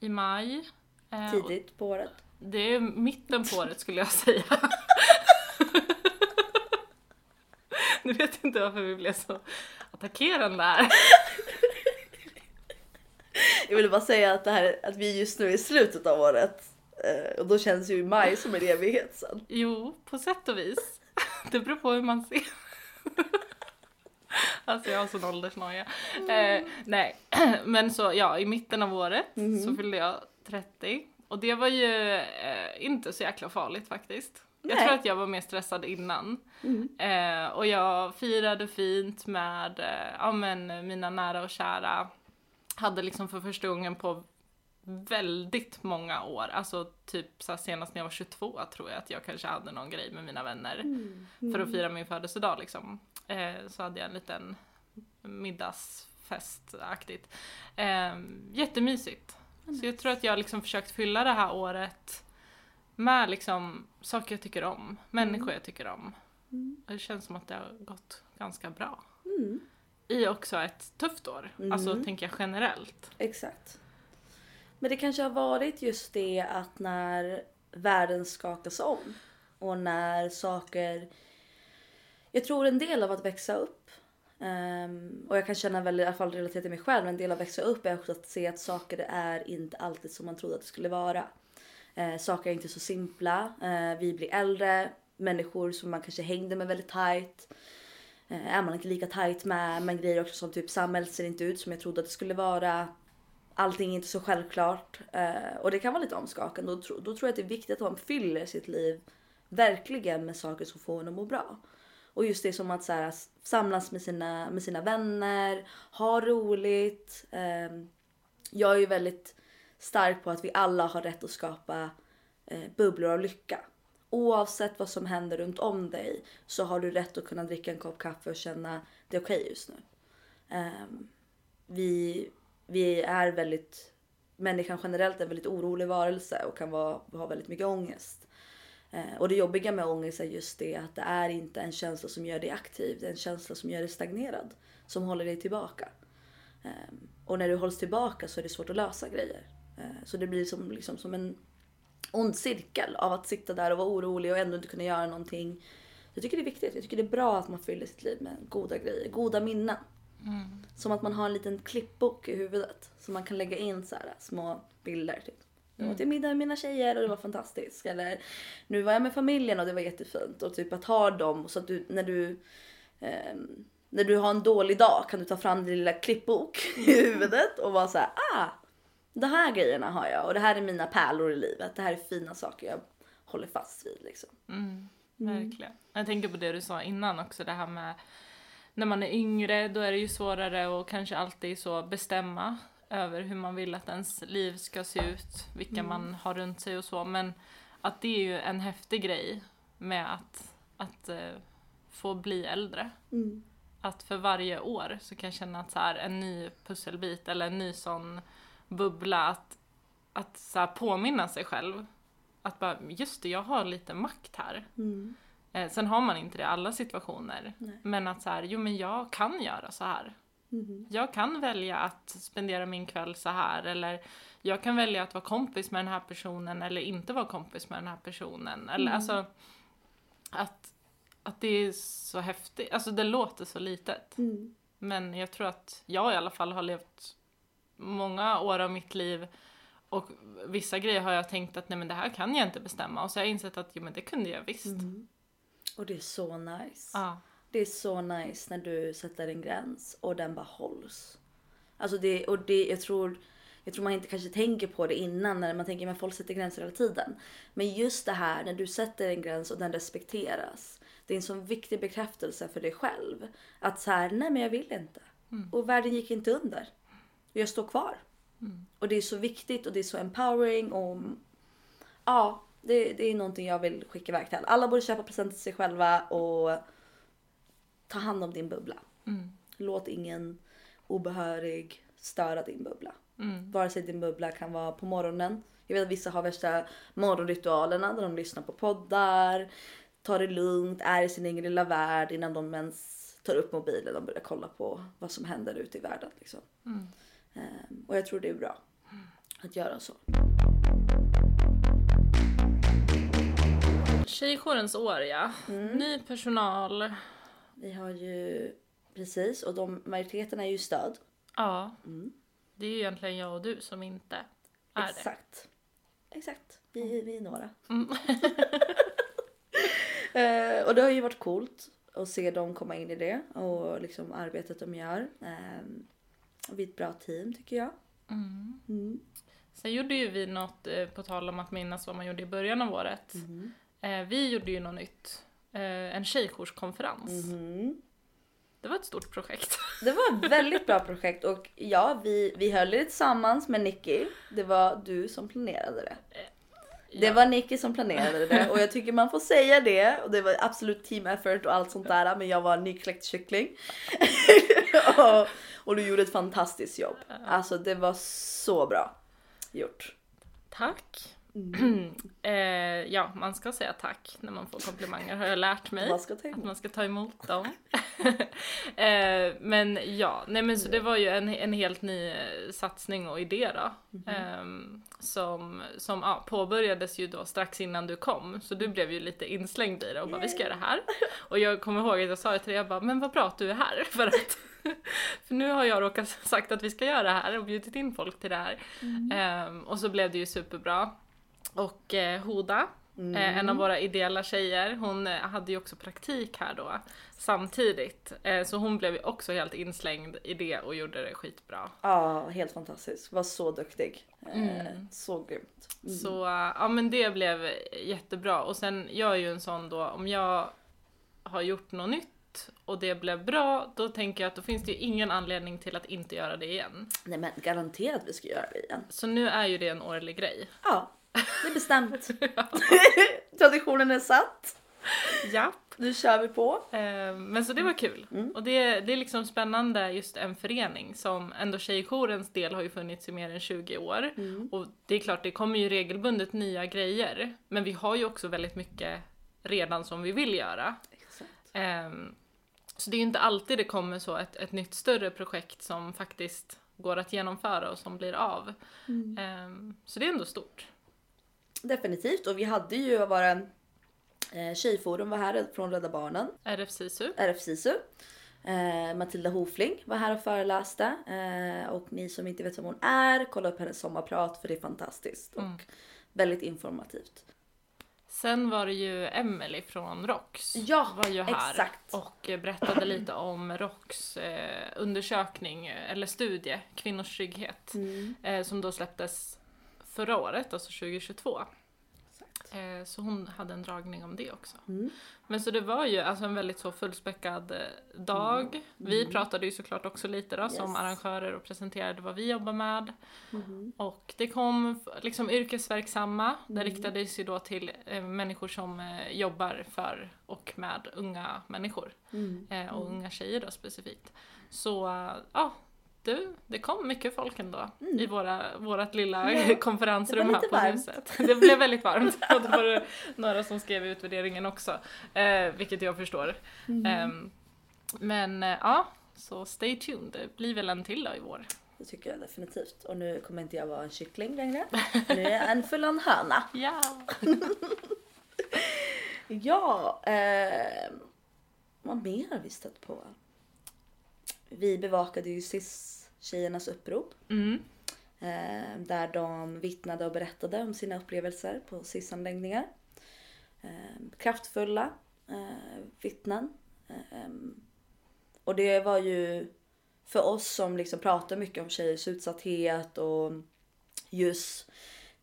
I maj. Eh, och Tidigt på året. Det är mitten på året skulle jag säga. nu vet inte varför vi blev så attackerande här. Jag ville bara säga att, det här, att vi just nu är i slutet av året. Eh, och då känns ju maj som en evighet sen. Jo, på sätt och vis. Det beror på hur man ser. Alltså jag har sån åldersnoja. Eh, nej, men så ja, i mitten av året så fyllde jag 30. Och det var ju eh, inte så jäkla farligt faktiskt. Jag Nej. tror att jag var mer stressad innan. Eh, och jag firade fint med eh, ja, men, mina nära och kära. Hade liksom för första gången på väldigt många år, alltså typ så senast när jag var 22 tror jag att jag kanske hade någon grej med mina vänner för att fira min födelsedag liksom. Eh, så hade jag en liten middagsfestaktigt. Eh, jättemysigt. Så jag tror att jag har liksom försökt fylla det här året med liksom saker jag tycker om, människor jag tycker om. Och det känns som att det har gått ganska bra. Mm, I också ett tufft år, alltså tänker jag generellt. exakt. Men det kanske har varit just det att när världen skakas om och när saker... Jag tror en del av att växa upp Um, och jag kan känna väl i alla fall relaterat till mig själv, en del av att växa upp är också att se att saker är inte alltid som man trodde att det skulle vara. Uh, saker är inte så simpla. Uh, vi blir äldre, människor som man kanske hängde med väldigt tight uh, är man inte lika tight med. Men grejer också som typ samhället ser inte ut som jag trodde att det skulle vara. Allting är inte så självklart. Eh, och det kan vara lite omskakande. Då, då tror jag att det är viktigt att man fyller sitt liv verkligen med saker som får en att må bra. Och just det som att så här, samlas med sina, med sina vänner, ha roligt. Ehm, jag är ju väldigt stark på att vi alla har rätt att skapa eh, bubblor av lycka. Oavsett vad som händer runt om dig så har du rätt att kunna dricka en kopp kaffe och känna det är okej just nu. Ehm, vi, vi är väldigt, människan generellt är en väldigt orolig varelse och kan vara, ha väldigt mycket ångest. Eh, och det jobbiga med ångest är just det att det är inte en känsla som gör dig aktiv, det är en känsla som gör dig stagnerad. Som håller dig tillbaka. Ehm, och när du hålls tillbaka så är det svårt att lösa grejer. Eh, så det blir som, liksom, som en ond cirkel av att sitta där och vara orolig och ändå inte kunna göra någonting. Jag tycker det är viktigt. Jag tycker det är bra att man fyller sitt liv med goda grejer, goda minnen. Som att man har en liten klippbok i huvudet som man kan lägga in så här små bilder. Typ. Jag åt middag med mina tjejer och det var fantastiskt. Eller nu var jag med familjen och det var jättefint. Och typ att ha dem så att du när du ehm, när du har en dålig dag kan du ta fram din lilla klippbok i huvudet och vara så här, ah, de här grejerna har jag och det här är mina pärlor i livet. Det här är fina saker jag håller fast vid liksom. Mm, verkligen. Jag tänker på det du sa innan också, det här med när man är yngre, då är det ju svårare att kanske alltid så bestämma över hur man vill att ens liv ska se ut, vilka man har runt sig och så. Men att det är ju en häftig grej med att, att eh, få bli äldre. Mm. Att för varje år så kan jag känna att så här, en ny pusselbit eller en ny sån bubbla, att, att så påminna sig själv. Att bara, just det, jag har lite makt här. Mm. Eh, sen har man inte det i alla situationer. Nej. Men att så här, jo men jag kan göra så här. Mhm. Jag kan välja att spendera min kväll så här eller jag kan välja att vara kompis med den här personen eller inte vara kompis med den här personen. Eller Mm. alltså att, att det är så häftigt, alltså det låter så litet. Mm. Men jag tror att jag i alla fall har levt många år av mitt liv och vissa grejer har jag tänkt att nej men det här kan jag inte bestämma och så har jag insett att jo men det kunde jag visst. Mm. Och det är så nice. Ja. Det är så nice när du sätter en gräns och den bara hålls. Alltså det, och det, jag tror, jag tror man inte kanske tänker på det innan när man tänker att folk sätter gränser hela tiden. Men just det här när du sätter en gräns och den respekteras. Det är en sån viktig bekräftelse för dig själv. Att så här, nej men jag vill inte. Och världen gick inte under. Jag står kvar. Och det är så viktigt och det är så empowering och ja, det, det är någonting jag vill skicka iväg till alla. Alla borde köpa presenter till sig själva och ta hand om din bubbla. Mm. Låt ingen obehörig störa din bubbla. Mm. Vare sig din bubbla kan vara på morgonen. Jag vet att vissa har värsta morgonritualerna där de lyssnar på poddar, tar det lugnt, är i sin egen lilla värld innan de ens tar upp mobilen och börjar kolla på vad som händer ute i världen. Liksom. Mm. Ehm, och jag tror det är bra att göra så. Tjejjourens år ja. Ny personal. Vi har ju precis och de majoriteten är ju stöd. Ja. Det är ju egentligen jag och du som inte är det. Exakt. Exakt. Vi, vi är några. Mm. Eh, och det har ju varit coolt att se dem komma in i det och liksom arbetet de gör. Um, vi är ett bra team tycker jag. Mm. Mm. Sen gjorde ju vi något, eh, på tal om att minnas vad man gjorde i början av året. Eh, vi gjorde ju något nytt. Eh, en tjejjourskonferens. Mhm. Det var ett stort projekt. Det var ett väldigt bra projekt och ja, vi, vi höll det tillsammans med Nicky. Det var du som planerade det. Det Ja. var Nicky som planerade det och jag tycker man får säga det. Och det var absolut team effort och allt sånt där. Men jag var nykläckt kyckling. och, och du gjorde ett fantastiskt jobb. Alltså det var så bra gjort. Tack. Mm. eh, ja, man ska säga tack när man får komplimanger har jag lärt mig. Man ska ta Att emot. man ska ta emot dem. eh, men ja, nej men så det var ju en, en helt ny eh, satsning och idé då. Mhm. Ehm, som som ja, påbörjades ju då strax innan du kom. Så du blev ju lite inslängd i det och bara vi ska göra det här. Och jag kommer ihåg att jag sa det till dig, jag bara men vad bra att du är här. För att för nu har jag råkat sagt att vi ska göra det här och bjudit in folk till det här. Mm. Ehm, och så blev det ju superbra. Och eh, Hoda, Mm. eh, en av våra ideella tjejer, hon eh, hade ju också praktik här då samtidigt. Eh, så hon blev ju också helt inslängd i det och gjorde det skitbra. Ja, helt fantastisk. Var så duktig. Eh, Mm. Så grymt. Mm. Så eh, ja men det blev jättebra. Och sen jag är ju en sån då, om jag har gjort något nytt och det blev bra, då tänker jag att då finns det ju ingen anledning till att inte göra det igen. Nej men garanterat vi ska göra det igen. Så nu är ju det en årlig grej. Ja, det är bestämt. Traditionen är satt. Japp. Nu kör vi på. Eh, Men så det var kul. Mm. Och det, det är liksom spännande just en förening som ändå Tjejjourens del har ju funnits i mer än 20 år. Mm. Och det är klart, det kommer ju regelbundet nya grejer. Men vi har ju också väldigt mycket redan som vi vill göra. Exakt. Ehm, Så det är inte alltid det kommer så ett, ett nytt större projekt som faktiskt går att genomföra och som blir av. Ehm, så det är ändå stort. Definitivt och vi hade ju våra eh, tjejforum var här från Rädda Barnen, RF SISU. RF SISU. Eh, Matilda Hofling var här och föreläste eh, och ni som inte vet vem hon är, kolla upp hennes sommarprat för det är fantastiskt och väldigt informativt. Sen var det ju Emily från ROX. Ja, var ju här exakt. och berättade lite om ROX eh, undersökning eller studie, Kvinnors trygghet, Mm. eh, som då släpptes förra året, alltså 2022. Exakt. Eh, så hon hade en dragning om det också. Mm. Men så det var ju alltså en väldigt så fullspäckad eh, dag. Vi pratade ju såklart också lite då som Mm. Yes. arrangörer och presenterade vad vi jobbar med. Mhm. Och det kom liksom yrkesverksamma, det Mm. riktades ju då till eh, människor som eh, jobbar för och med unga människor. Mm. Eh, och unga tjejer då specifikt. Så ja, du, det kom mycket folk ändå i våra, vårat lilla Mm. Ja, konferensrum här på varmt. huset. Det blev väldigt varmt och det var några som skrev i utvärderingen också, eh, vilket jag förstår. Mm. Ehm, men eh, ja, så stay tuned, det blir väl en till då i vår. Det tycker jag definitivt. Och nu kommer inte jag vara en kyckling längre. Nu är jag en full höna. Ja! Ja, eh, vad mer har vi stött på? Vi bevakade ju SIS-tjejernas upprop. Mm. Eh, där de vittnade och berättade om sina upplevelser på SIS-anläggningar. Eh, kraftfulla eh, vittnen. Och det var ju för oss som liksom pratar mycket om tjejers utsatthet och just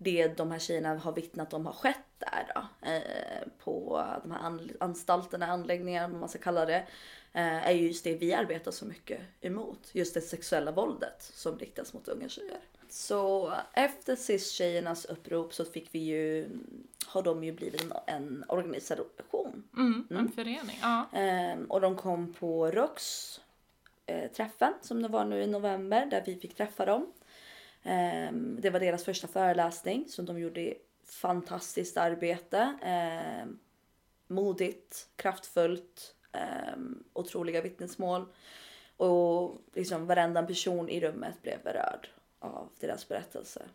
det de här tjejerna har vittnat om har skett där då, eh, på de här an- anstalterna, anläggningarna, vad man ska kalla det, eh, är ju just det vi arbetar så mycket emot. Just det sexuella våldet som riktas mot unga tjejer. Så efter cis-tjejernas upprop så fick vi ju, har de ju blivit en, en organisation. Mm, en förening, ja. Ehm, och de kom på ROX eh, träffen som det var nu i november där vi fick träffa dem. Ehm, det var deras första föreläsning som de gjorde fantastiskt arbete. Ehm, modigt, kraftfullt, um, otroliga vittnesmål. Och liksom varenda person i rummet blev berörd av deras berättelse.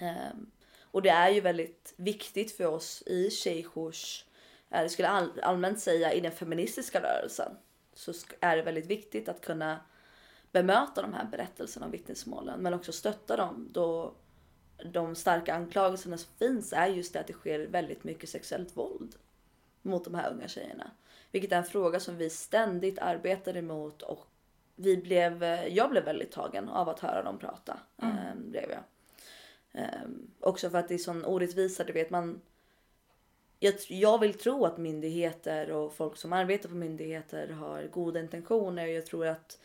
Ehm, och det är ju väldigt viktigt för oss i tjejjours, eh, skulle all, allmänt säga i den feministiska rörelsen, så är det väldigt viktigt att kunna bemöta de här berättelserna och vittnesmålen men också stötta dem då de starka anklagelserna som finns är just det att det sker väldigt mycket sexuellt våld mot de här unga tjejerna. Vilket är en fråga som vi ständigt arbetar emot och vi blev, jag blev väldigt tagen av att höra dem prata. Mm. blev jag. Ehm, också för att det är sån orättvisa, du vet man jag, jag vill tro att myndigheter och folk som arbetar på myndigheter har goda intentioner. Jag tror att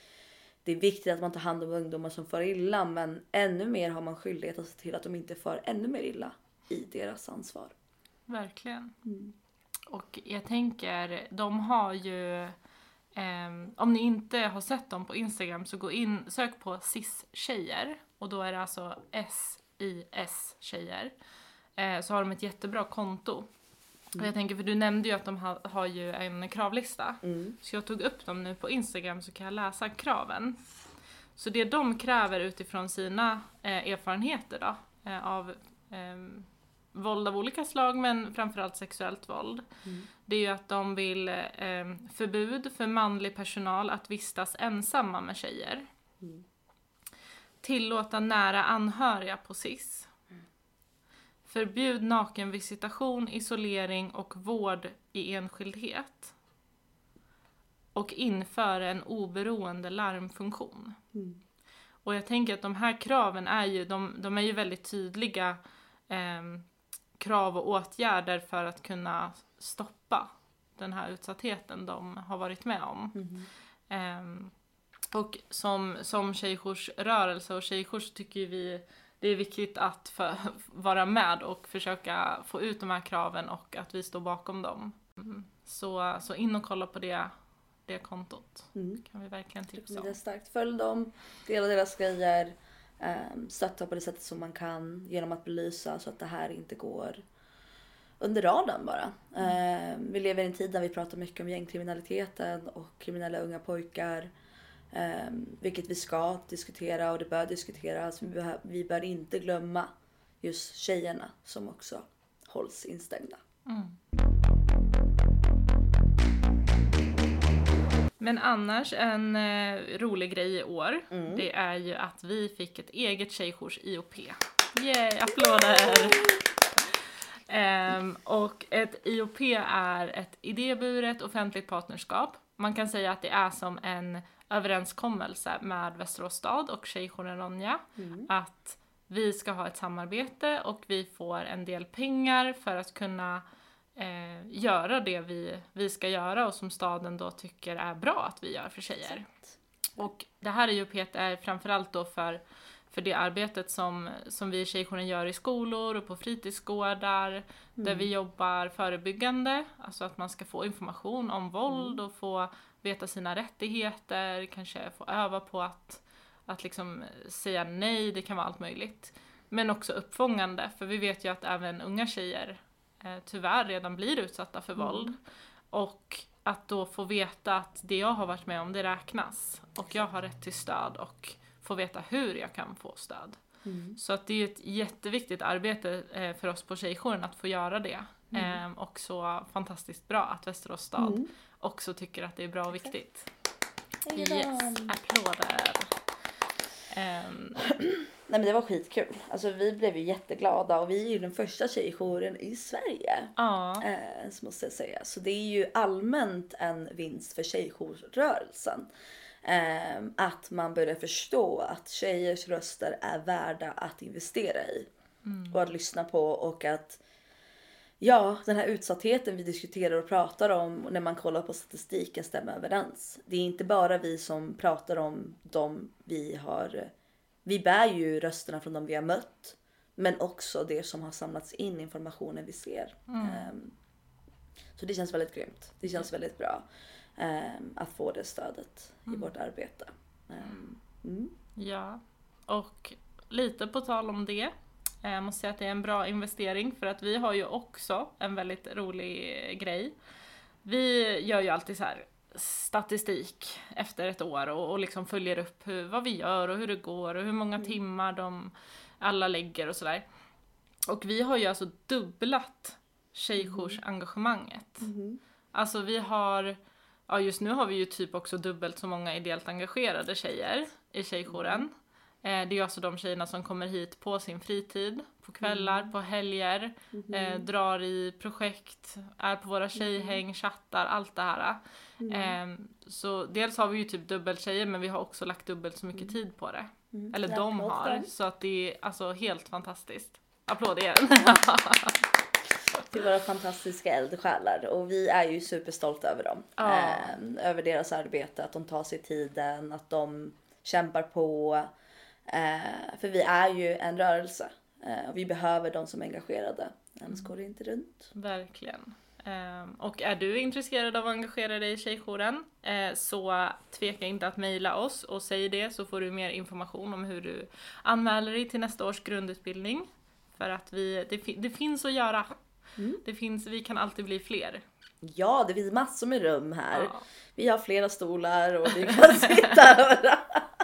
det är viktigt att man tar hand om ungdomar som far illa men ännu mer har man skyldighet att se till att de inte far ännu mer illa i deras ansvar. Verkligen. Och jag tänker, de har ju... ehm, om ni inte har sett dem på Instagram så gå in, sök på cis-tjejer. Och då är det alltså S-I-S-tjejer. Eh, så har de ett jättebra konto. Och jag tänker, för du nämnde ju att de ha, har ju en kravlista. Mm. Så jag tog upp dem nu på Instagram så kan jag läsa kraven. Så det de kräver utifrån sina eh, erfarenheter då, eh, av ehm, våld av olika slag men framförallt sexuellt våld. Det är ju att de vill eh, förbud för manlig personal att vistas ensamma med tjejer. Tillåta nära anhöriga på SIS. Förbjud nakenvisitation, isolering och vård i enskildhet. Och inför en oberoende larmfunktion. Och jag tänker att de här kraven är ju, de, de är ju väldigt tydliga ehm, krav och åtgärder för att kunna stoppa den här utsattheten de har varit med om. Ehm, och som, som tjejjoursrörelse och tjejjour så tycker vi det är viktigt att för, vara med och försöka få ut de här kraven och att vi står bakom dem. Mm. Så, så in och kolla på det, det kontot. Mm. kan vi verkligen tipsa Det är om. starkt. Följ dem, dela deras grejer, um, stötta på det sättet som man kan genom att belysa så att det här inte går under radarn bara. Eh, vi lever i en tid där vi pratar mycket om gängkriminaliteten och kriminella unga pojkar. Eh, vilket vi ska diskutera och det bör diskuteras. Vi, bör, vi bör inte glömma just tjejerna som också hålls instängda. Men annars en eh, rolig grej i år, det är ju att vi fick ett eget tjejjours IOP. Yay, applåder! Ehm, och ett IOP är ett idéburet offentligt partnerskap. Man kan säga att det är som en överenskommelse med Västerås stad och Tjejjouren Ronja att vi ska ha ett samarbete och vi får en del pengar för att kunna eh, göra det vi, vi ska göra och som staden då tycker är bra att vi gör för tjejer. Och det här är framförallt då för, för det arbetet som, som vi i Tjejjouren gör i skolor och på fritidsgårdar där vi jobbar förebyggande, alltså att man ska få information om våld och få veta sina rättigheter, kanske få öva på att, att liksom säga nej, det kan vara allt möjligt. Men också uppfångande, för vi vet ju att även unga tjejer eh, tyvärr redan blir utsatta för våld. Och att då få veta att det jag har varit med om, det räknas. Och jag har rätt till stöd och få veta hur jag kan få stöd. Så att det är ett jätteviktigt arbete eh, för oss på Tjejjouren att få göra det. Eh, och så fantastiskt bra att Västerås stad också tycker att det är bra och viktigt. Yes, applåder! Ehm, Nej men det var skitkul. Alltså vi blev ju jätteglada och vi är ju den första tjejjouren i Sverige. ja, Eh, så måste jag säga. Så det är ju allmänt en vinst för tjejjourrörelsen. Eh, att man börjar förstå att tjejers röster är värda att investera i. Och att lyssna på och att Ja, den här utsattheten vi diskuterar och pratar om när man kollar på statistiken stämmer överens. Det är inte bara vi som pratar om de vi har. Vi bär ju rösterna från de vi har mött, men också det som har samlats in informationen vi ser. Ehm, så det känns väldigt grymt. Det känns väldigt bra ehm, att få det stödet i vårt arbete. Ehm, mm. ja. Och lite på tal om det, jag måste säga att det är en bra investering för att vi har ju också en väldigt rolig grej. Vi gör ju alltid så här statistik efter ett år och, och liksom följer upp hur, vad vi gör och hur det går och hur många timmar de alla lägger och sådär. Och vi har ju alltså dubblat tjejjoursengagemanget. Alltså vi har, ja just nu har vi ju typ också dubbelt så många ideellt engagerade tjejer i tjejjouren. Eh, det är ju alltså de tjejerna som kommer hit på sin fritid, på kvällar, på helger, eh, drar i projekt, är på våra tjejhäng, chattar, allt det här. Eh, så dels har vi ju typ dubbelt tjejer men vi har också lagt dubbelt så mycket tid på det. Eller Ja, de har, så att det är alltså helt fantastiskt. Applåd igen! till våra fantastiska eldsjälar och vi är ju superstolta över dem. Ja. Eh, över deras arbete, att de tar sig tiden, att de kämpar på. Eh, för vi är ju en rörelse eh, och vi behöver de som är engagerade. Annars går det inte runt. Verkligen. Ehm, och är du intresserad av att engagera dig i Tjejjouren eh, så tveka inte att mejla oss och säg det så får du mer information om hur du anmäler dig till nästa års grundutbildning. För att vi, det, det finns att göra. Det finns, vi kan alltid bli fler. Ja, det finns massor med rum här. Ja. Vi har flera stolar och vi kan sitta överallt.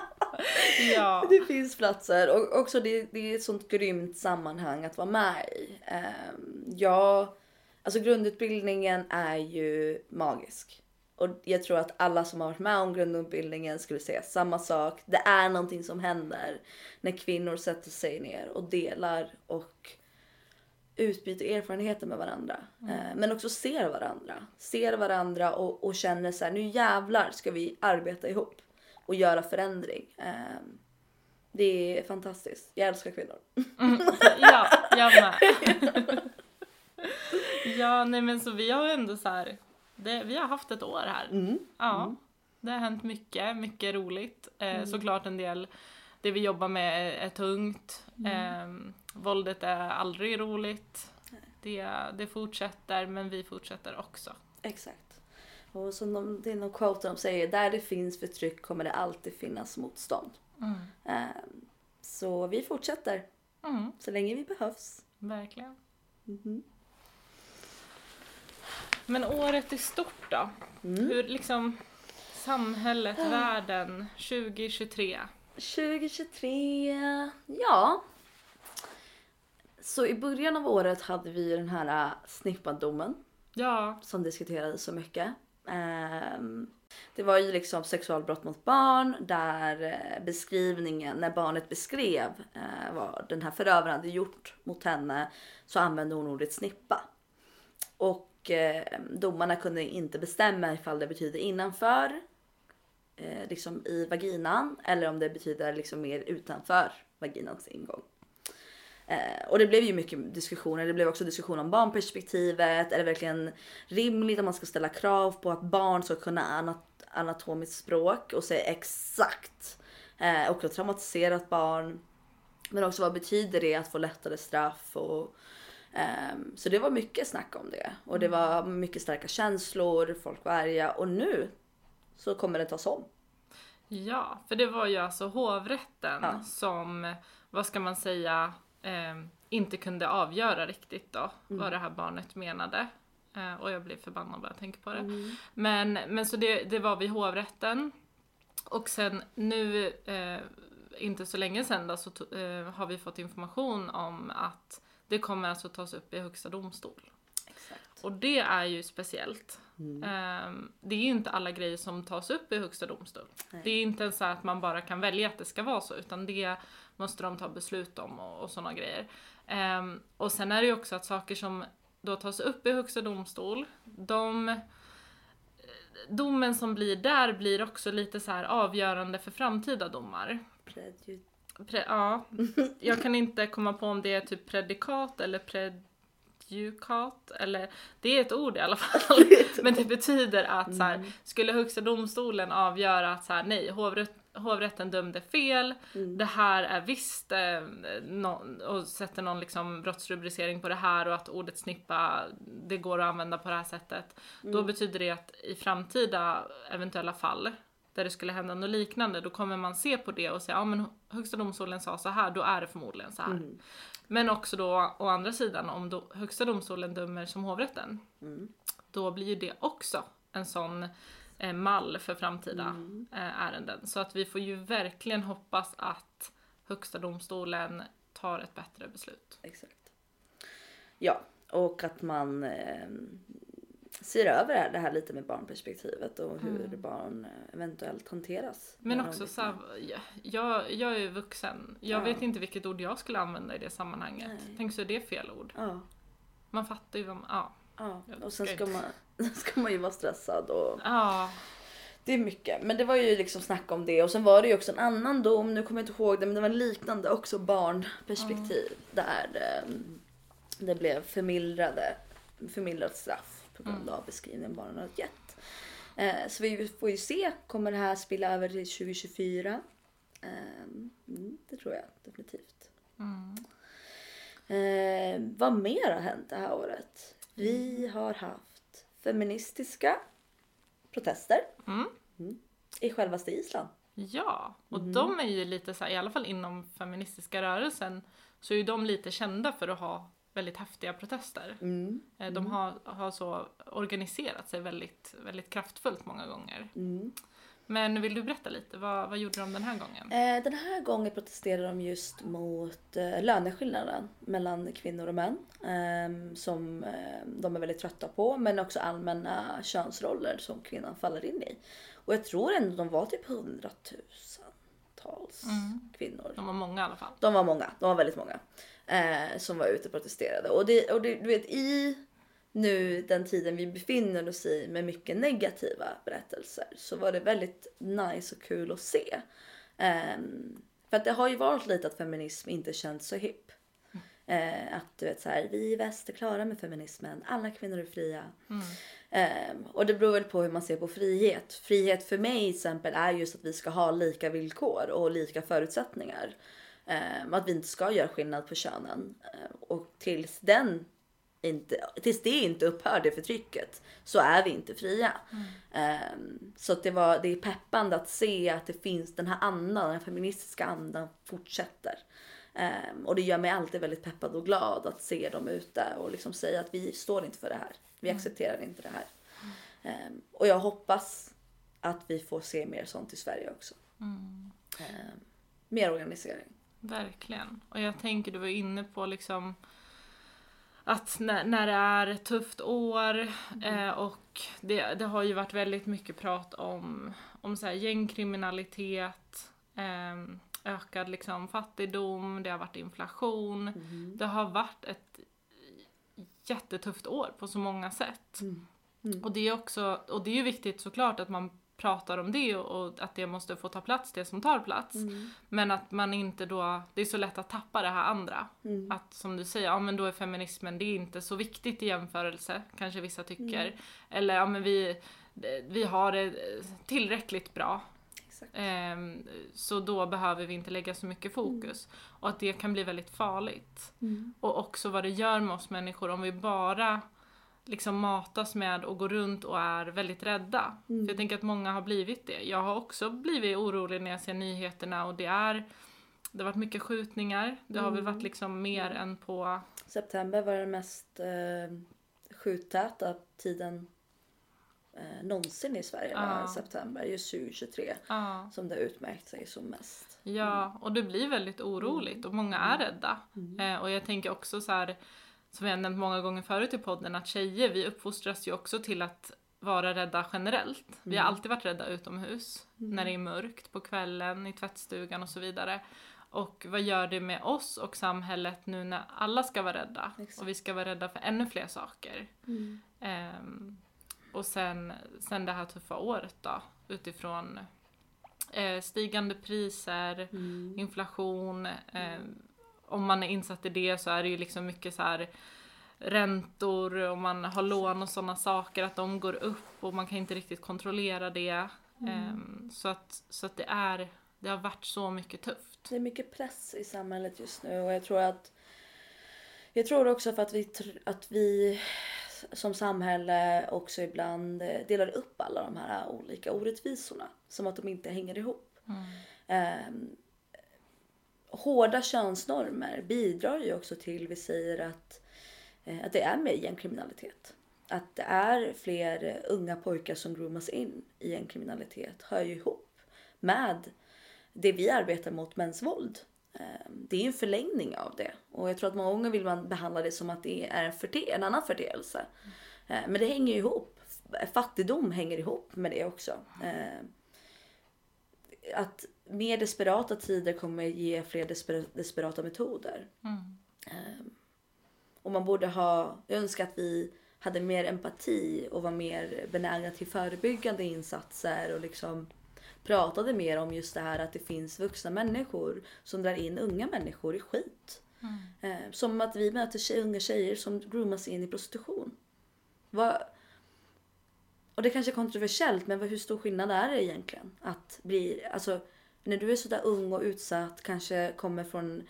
Ja. Det finns platser och också det, det är ett sånt grymt sammanhang att vara med i. Um, ja, alltså grundutbildningen är ju magisk. Och jag tror att alla som har varit med om grundutbildningen skulle säga samma sak. Det är någonting som händer när kvinnor sätter sig ner och delar och utbyter erfarenheter med varandra. Eh, men också ser varandra. Ser varandra och, och känner så här, nu jävlar ska vi arbeta ihop och göra förändring. Eh, det är fantastiskt. Jag älskar kvinnor. ja, jag med. ja, nej men så vi har ändå så här, det, vi har haft ett år här. Mm. Ja, det har hänt mycket, mycket roligt. Eh, Såklart en del, det vi jobbar med är, är tungt. Eh, våldet är aldrig roligt. Det, det fortsätter, men vi fortsätter också. Exakt. Och som de, det är någon quote de säger, där det finns förtryck kommer det alltid finnas motstånd. Eh, så vi fortsätter Mm, så länge vi behövs. verkligen. Mhm. Men året i stort då? Hur liksom samhället, världen, 2023? 2023, ja. Så i början av året hade vi den här äh, snippadomen Ja, som diskuterades så mycket. Ehm, det var ju liksom sexualbrott mot barn där eh, beskrivningen, när barnet beskrev eh, vad den här förövaren hade gjort mot henne så använde hon ordet snippa. Och ehm, domarna kunde inte bestämma ifall det betyder innanför, eh, liksom i vaginan eller om det betyder liksom mer utanför vaginans ingång. Eh, och det blev ju mycket diskussioner. Det blev också diskussion om barnperspektivet. Är det verkligen rimligt att man ska ställa krav på att barn ska kunna anat- anatomiskt språk och säga exakt eh, och ett traumatiserat barn. Men också vad betyder det att få lättare straff och ehm, så det var mycket snack om det och det var mycket starka känslor, folk var arga och nu så kommer det tas om. ja, för det var ju alltså hovrätten Ja. som, vad ska man säga, eh, inte kunde avgöra riktigt då vad det här barnet menade. Eh, och jag blir förbannad bara jag tänker på det. Men, men så det, det var vid hovrätten. Och sen nu, eh, inte så länge sedan då, så eh, har vi fått information om att det kommer alltså tas upp i högsta domstol. Exakt. Och det är ju speciellt. Ehm, det är ju inte alla grejer som tas upp i högsta domstol. Nej. Det är inte ens så att man bara kan välja att det ska vara så, utan det måste de ta beslut om och, och sådana grejer. Ehm, och sen är det ju också att saker som då tas upp i högsta domstol, de Domen som blir där blir också lite så avgörande för framtida domar. Pre, ja, jag kan inte komma på om det är typ predikat eller predikat eller det är ett ord i alla fall. Men det betyder att så här, skulle högsta domstolen avgöra att så här, nej, hovrätt, hovrätten dömde fel, det här är visst eh, nå- och sätter någon liksom brottsrubricering på det här och att ordet snippa, det går att använda på det här sättet. Då betyder det att i framtida eventuella fall där det skulle hända något liknande, då kommer man se på det och säga ja men högsta domstolen sa så här, då är det förmodligen så här. Men också då å andra sidan om då högsta domstolen dömer som hovrätten, då blir ju det också en sån mall för framtida eh, ärenden. Så att vi får ju verkligen hoppas att högsta domstolen tar ett bättre beslut. Exakt. Ja, och att man eh, ser över det här, det här lite med barnperspektivet och hur barn eh, eventuellt hanteras. Men också så här, jag, jag är ju vuxen, jag Ja. vet inte vilket ord jag skulle använda i det sammanhanget. Nej. Tänk så är det fel ord. Ja, Man fattar ju vad man, ja. ja. Och sen ska man, ska man ju vara stressad och Ja, det är mycket. Men det var ju liksom snack om det och sen var det ju också en annan dom, nu kommer jag inte ihåg det, men det var liknande också barnperspektiv där eh, det blev förmildrade, förmildrat straff på grund av beskrivningen barnen har gett. Eh, så vi får ju se, kommer det här spilla över till 2024? Eh, mm, det tror jag definitivt. Eh, vad mer har hänt det här året? Vi har haft feministiska protester Mm. i självaste Island. ja. Och Mm. de är ju lite så här, i alla fall inom feministiska rörelsen, så är ju de lite kända för att ha väldigt häftiga protester. Mm. Eh, De har, har så organiserat sig väldigt, väldigt kraftfullt många gånger. Mm. Men vill du berätta lite, vad, vad gjorde de den här gången? Eh, den här gången protesterar de just mot eh, löneskillnaden mellan kvinnor och män. ehm, som eh, de är väldigt trötta på. Men också allmänna könsroller som kvinnan faller in i. Och jag tror ändå de var typ hundratusentals kvinnor. De var många i alla fall. De var många, de var väldigt många. Eh, som var ute och protesterade. Och, det, och det, du vet i nu den tiden vi befinner oss i med mycket negativa berättelser så var det väldigt nice och kul att se. Ehm, för att det har ju varit lite att feminism inte känns så hipp. Eh, att du vet så här, vi i väst är klara med feminismen, alla kvinnor är fria. Ehm, och det beror väl på hur man ser på frihet. Frihet för mig till exempel är just att vi ska ha lika villkor och lika förutsättningar. Ehm, att vi inte ska göra skillnad på könen. Ehm, och tills den inte, tills det inte upphör, det förtrycket, så är vi inte fria. Ehm, så att det, var, det är peppande att se att det finns den här andan, den här feministiska andan fortsätter. Ehm, och det gör mig alltid väldigt peppad och glad att se dem ute och liksom säga att vi står inte för det här. Vi accepterar inte det här. Ehm, och jag hoppas att vi får se mer sånt i Sverige också. Mm. Mer organisering. Verkligen. Och jag tänker, du var inne på liksom att när, när det är ett tufft år eh, och det, det har ju varit väldigt mycket prat om, om så här gängkriminalitet, eh, ökad liksom fattigdom, det har varit inflation. Mm. Det har varit ett jättetufft år på så många sätt. Mm. Mm. Och det är också, och det är ju viktigt såklart att man pratar om det och, och att det måste få ta plats, det som tar plats. Mm. Men att man inte då, det är så lätt att tappa det här andra. Mm. Att som du säger, ja men då är feminismen, det är inte så viktigt i jämförelse, kanske vissa tycker. Mm. Eller ja men vi, vi har det tillräckligt bra. Ehm, så då behöver vi inte lägga så mycket fokus. Och att det kan bli väldigt farligt. Mm. Och också vad det gör med oss människor om vi bara liksom matas med och går runt och är väldigt rädda. Mm. För jag tänker att många har blivit det. Jag har också blivit orolig när jag ser nyheterna och det är det har varit mycket skjutningar. Det har väl Mm. varit liksom mer än på... September var den mest eh, skjuttäta tiden eh, någonsin i Sverige. Ja. september, just 2023. Ja, Som det har utmärkt sig som mest. ja, och det blir väldigt oroligt och många är rädda. Mm. Eh, och jag tänker också så här, som jag nämnt många gånger förut i podden, att tjejer vi uppfostras ju också till att vara rädda generellt. Vi har Mm. alltid varit rädda utomhus, när det är mörkt, på kvällen, i tvättstugan och så vidare. Och vad gör det med oss och samhället nu när alla ska vara rädda? Exakt. Och vi ska vara rädda för ännu fler saker. Mm. Ehm, och sen, sen det här tuffa året då, utifrån eh, stigande priser, Mm. inflation. Eh, om man är insatt i det så är det ju liksom mycket så här räntor och man har lån och sådana saker, att de går upp och man kan inte riktigt kontrollera det. Ehm, så, att, så att det är, det har varit så mycket tufft. Det är mycket press i samhället just nu och jag tror att jag tror också för att vi, att vi som samhälle också ibland delar upp alla de här olika orättvisorna som att de inte hänger ihop. Ehm, hårda könsnormer bidrar ju också till, vi säger att, eh, att det är mer gängkriminalitet. Att det är fler unga pojkar som groomas in i gängkriminalitet hör ju ihop med det vi arbetar mot, mäns våld. Ehm, det är en förlängning av det. Och jag tror att många gånger vill man behandla det som att det är en, förte- en annan förteelse. Ehm, men det hänger ju ihop. Fattigdom hänger ihop med det också. Ehm, Ehm, Att mer desperata tider kommer ge fler desper- desperata metoder. Mm. Ehm, Och man borde ha önskat att vi hade mer empati och var mer benägna till förebyggande insatser och liksom pratade mer om just det här att det finns vuxna människor som drar in unga människor i skit. Eh, som att vi möter tjej, unga tjejer som groomas in i prostitution. Vad... Och det kanske är kontroversiellt men hur stor skillnad är det egentligen? Att bli, alltså när du är sådär ung och utsatt, kanske kommer från,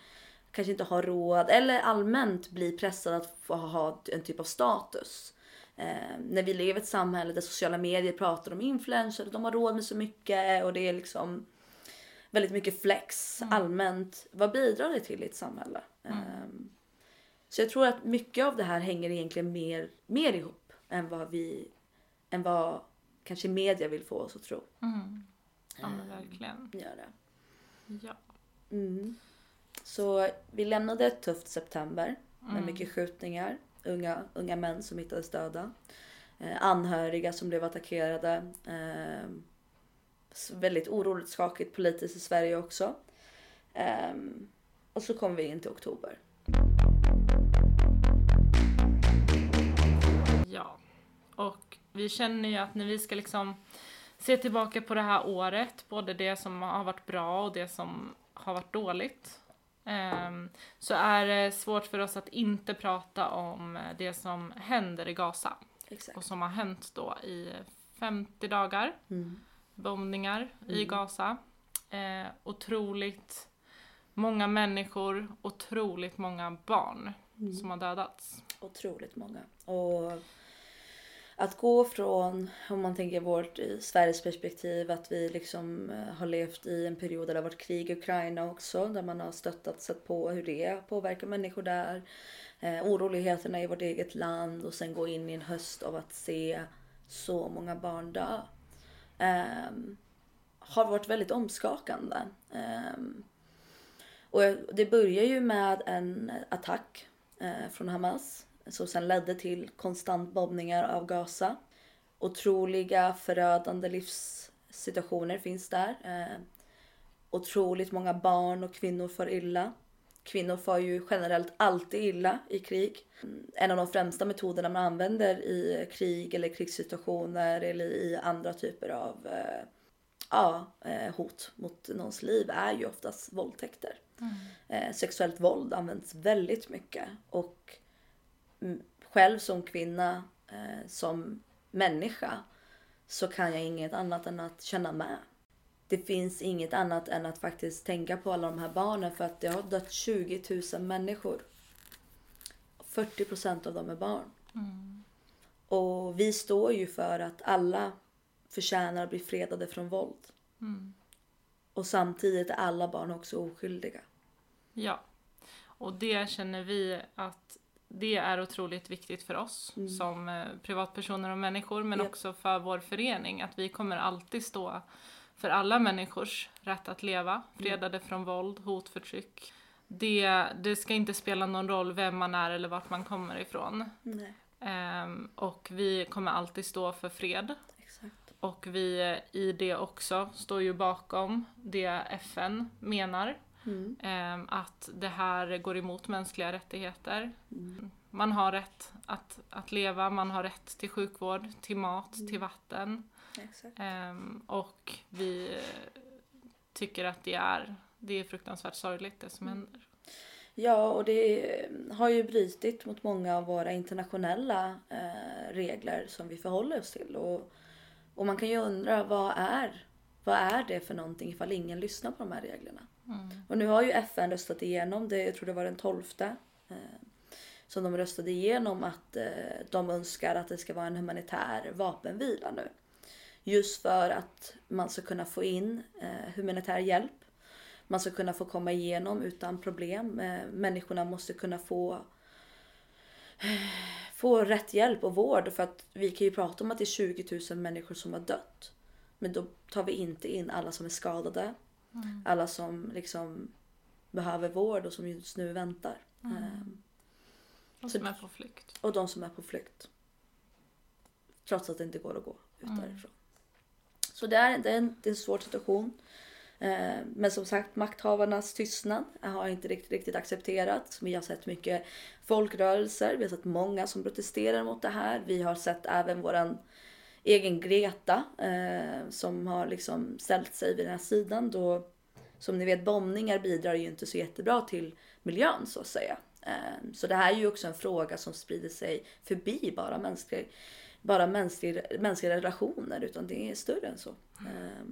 kanske inte har råd eller allmänt blir pressad att få ha en typ av status. Eh, när vi lever i ett samhälle där sociala medier pratar om influencers, de har råd med så mycket och det är liksom väldigt mycket flex allmänt. Vad bidrar det till i ett samhälle? Ehm, så jag tror att mycket av det här hänger egentligen mer, mer ihop än vad vi, än vad kanske media vill få oss att tro. Mm. Ja men verkligen. Gör det. Ja. Mm. Så vi lämnade ett tufft september med Mm. mycket skjutningar, unga, unga män som hittades döda, eh, anhöriga som blev attackerade. Eh, väldigt oroligt, skakigt politiskt i Sverige också. Eh, och så kom vi in till oktober. Ja. Och vi känner ju att när vi ska liksom se tillbaka på det här året, både det som har varit bra och det som har varit dåligt, ehm, så är det svårt för oss att inte prata om det som händer i Gaza Exakt. och som har hänt då i 50 dagar. Mm. bombningar i Gaza. Eh, otroligt många människor, otroligt många barn som har dödats. Otroligt många. Och att gå från, om man tänker vårt i Sveriges perspektiv, att vi liksom eh, har levt i en period där det har varit krig i Ukraina också, där man har stöttat, sett på hur det påverkar människor där. eh, oroligheterna i vårt eget land och sen gå in i en höst av att se så många barn dö. Eh, har varit väldigt omskakande. Eh, och det börjar ju med en attack eh, från Hamas som sen ledde till konstant bombningar av Gaza. Otroliga förödande livssituationer finns där. Eh, otroligt många barn och kvinnor får illa. Kvinnor får ju generellt alltid illa i krig. En av de främsta metoderna man använder i krig eller krigssituationer eller i andra typer av eh, ja, eh, hot mot någons liv är ju oftast våldtäkter. Mm. Eh, sexuellt våld används väldigt mycket och själv som kvinna, eh, som människa så kan jag inget annat än att känna med. Det finns inget annat än att faktiskt tänka på alla de här barnen för att det har dött 20 000 människor. 40 procent av dem är barn. Mm. Och vi står ju för att alla förtjänar att bli fredade från våld. Mm. Och samtidigt är alla barn också oskyldiga. Ja. Och det känner vi att det är otroligt viktigt för oss mm. som eh, privatpersoner och människor men yep. också för vår förening att vi kommer alltid stå för alla människors rätt att leva, mm. fredade mm. från våld, hot, förtryck. Det, det ska inte spela någon roll vem man är eller vart man kommer ifrån. Um, och vi kommer alltid stå för fred. Exakt. Och vi i det också står ju bakom det FN menar Mm. Ehm, att det här går emot mänskliga rättigheter. Mm. Man har rätt att, att leva, man har rätt till sjukvård, till mat, mm. till vatten. Um, och vi tycker att det är, det är fruktansvärt sorgligt det som mm. händer. Ja, och det har ju brutit mot många av våra internationella eh, regler som vi förhåller oss till. Och, och man kan ju undra vad är, vad är det för någonting ifall ingen lyssnar på de här reglerna? Mm. Och nu har ju FN röstat igenom det, jag tror det var den 12 eh, som de röstade igenom att eh, de önskar att det ska vara en humanitär vapenvila nu. Just för att man ska kunna få in eh, humanitär hjälp. Man ska kunna få komma igenom utan problem. Eh, människorna måste kunna få eh, få rätt hjälp och vård för att vi kan ju prata om att det är 20 000 människor som har dött. Men då tar vi inte in alla som är skadade. Mm. Alla som liksom behöver vård och som just nu väntar. Mm. Um, och som är på flykt. Och de som är på flykt. Trots att det inte går att gå ut mm. därifrån. Så det är, det är, en, det är en svår situation. Eh, men som sagt, makthavarnas tystnad har inte riktigt, riktigt accepterats. Vi har sett mycket folkrörelser, vi har sett många som protesterar mot det här. Vi har sett även våran egen Greta eh, som har liksom ställt sig vid den här sidan då som ni vet bombningar bidrar ju inte så jättebra till miljön så att säga. Eh, så det här är ju också en fråga som sprider sig förbi bara mänskliga, bara mänskliga, mänskliga relationer utan det är större än så. Eh,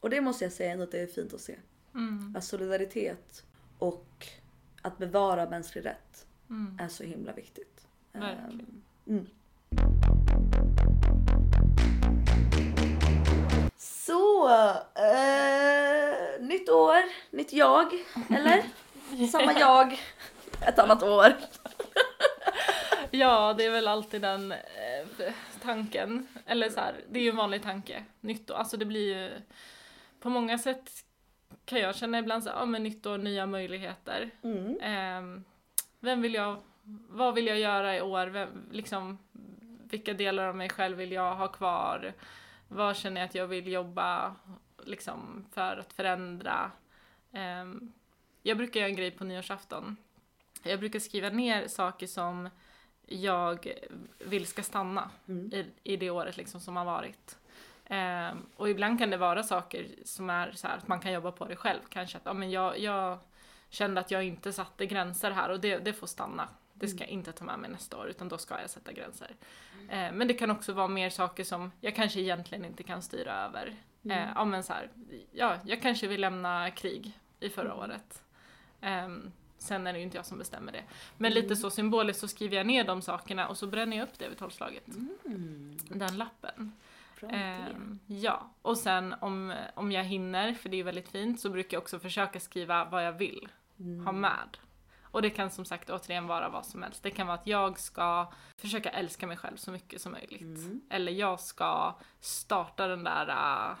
och det måste jag säga ändå att det är fint att se. Mm. Att solidaritet och att bevara mänsklig rätt mm. är så himla viktigt. Verkligen. Mm. Så, eh, nytt år, nytt jag, eller? Samma jag, ett annat år. ja, det är väl alltid den eh, tanken, eller så här, det är ju en vanlig tanke, nytt år, alltså det blir ju på många sätt kan jag känna ibland så ja men nytt år, nya möjligheter. Mm. Eh, vem vill jag, vad vill jag göra i år, vem, liksom vilka delar av mig själv vill jag ha kvar? Vad känner jag att jag vill jobba liksom, för att förändra? Um, jag brukar göra en grej på nyårsafton. Jag brukar skriva ner saker som jag vill ska stanna mm. i, i det året liksom som har varit. Um, och ibland kan det vara saker som är så här, att man kan jobba på det själv. Kanske att ja, men jag, jag kände att jag inte satte gränser här och det, det får stanna. Det ska jag inte ta med mig nästa år utan då ska jag sätta gränser. Eh, men det kan också vara mer saker som jag kanske egentligen inte kan styra över. Mm. Eh, ja men så här, ja, jag kanske vill lämna krig i förra mm. året. Eh, sen är det ju inte jag som bestämmer det. Men mm. lite så symboliskt så skriver jag ner de sakerna och så bränner jag upp det vid tolvslaget. Mm. Den lappen. Eh, ja, och sen om, om jag hinner, för det är väldigt fint, så brukar jag också försöka skriva vad jag vill ha mm. med. Och det kan som sagt återigen vara vad som helst. Det kan vara att jag ska försöka älska mig själv så mycket som möjligt. Mm. Eller jag ska starta den där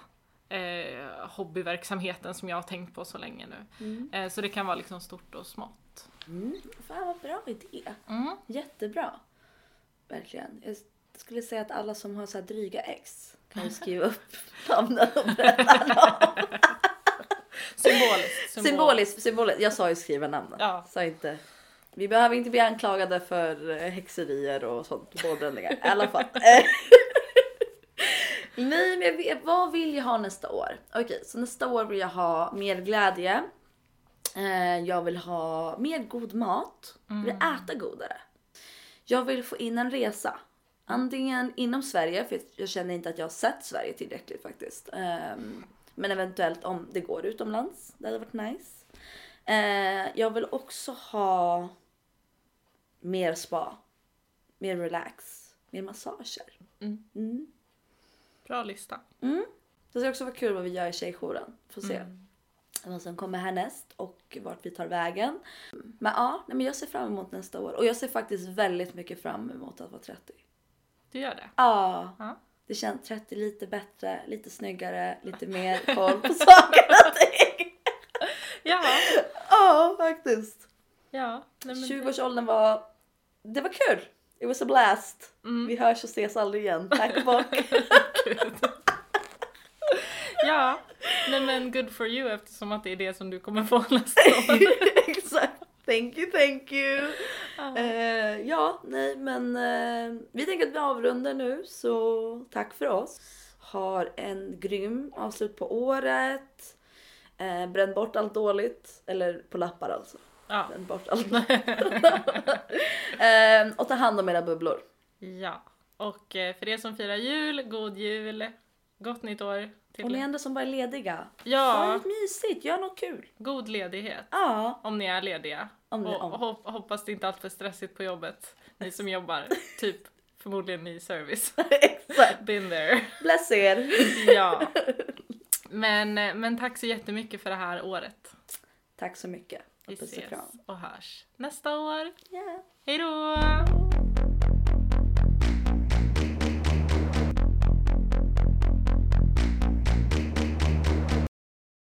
eh, hobbyverksamheten som jag har tänkt på så länge nu. Mm. Eh, så det kan vara liksom stort och smått. Mm. Fan vad bra idé. Mm. Jättebra. Verkligen. Jag skulle säga att alla som har så här dryga ex kan skriva upp namnen och berätta dem. Symboliskt. symbol. Symboliskt, symboliskt. Jag sa ju skriva namnen. Ja. Sa inte. Vi behöver inte bli anklagade för eh, häxerier och sånt. Bålbränningar. I alla fall. Nej, men vet, vad vill jag ha nästa år? Okej, så nästa år vill jag ha mer glädje. Eh, jag vill ha mer god mat. Jag vill äta godare. Jag vill få in en resa. Antingen inom Sverige, för jag känner inte att jag har sett Sverige tillräckligt faktiskt. Ehm, men eventuellt om det går utomlands. Det hade varit nice. Eh, jag vill också ha mer spa. Mer relax. Mer massager. Mm. Mm. Bra lista. Mm. Det ska också vara kul vad vi gör i tjejjouren. Får se Mm. vad som kommer härnäst och vart vi tar vägen. Men ja, nej, men jag ser fram emot nästa år. Och jag ser faktiskt väldigt mycket fram emot att vara 30. Du gör det? Ja. Ja. Det känns 30 lite bättre, lite snyggare, lite mer koll på saker och ting. Ja. Ja, faktiskt. Ja. Nej, men 20-årsåldern var... Det var kul. It was a blast. Mm. Vi hörs och ses aldrig igen. Tack och bock. Ja, nej men good for you eftersom att det är det som du kommer få nästa år. Exakt. Thank you, thank you. Ja. Eh, ja, nej men eh, vi tänker att vi avrundar nu så tack för oss. Har en grym avslut på året. Eh, bränn bort allt dåligt. Eller på lappar alltså. Ja. Bränn bort allt. eh, och ta hand om era bubblor. ja. Och eh, för er som firar jul, god jul, gott nytt år. Och ni andra som bara är lediga. Ha Ja, något mysigt, gör något kul. god ledighet. Ja, Om ni är lediga. Om ni- och om. hop- hoppas det inte är alltför stressigt på jobbet. Ni som jobbar, typ förmodligen i service. exakt. Been there. Bless er. Ja. Men, men tack så jättemycket för det här året. Tack så mycket. Vi och ses kram. och hörs nästa år. Yeah. Hej då!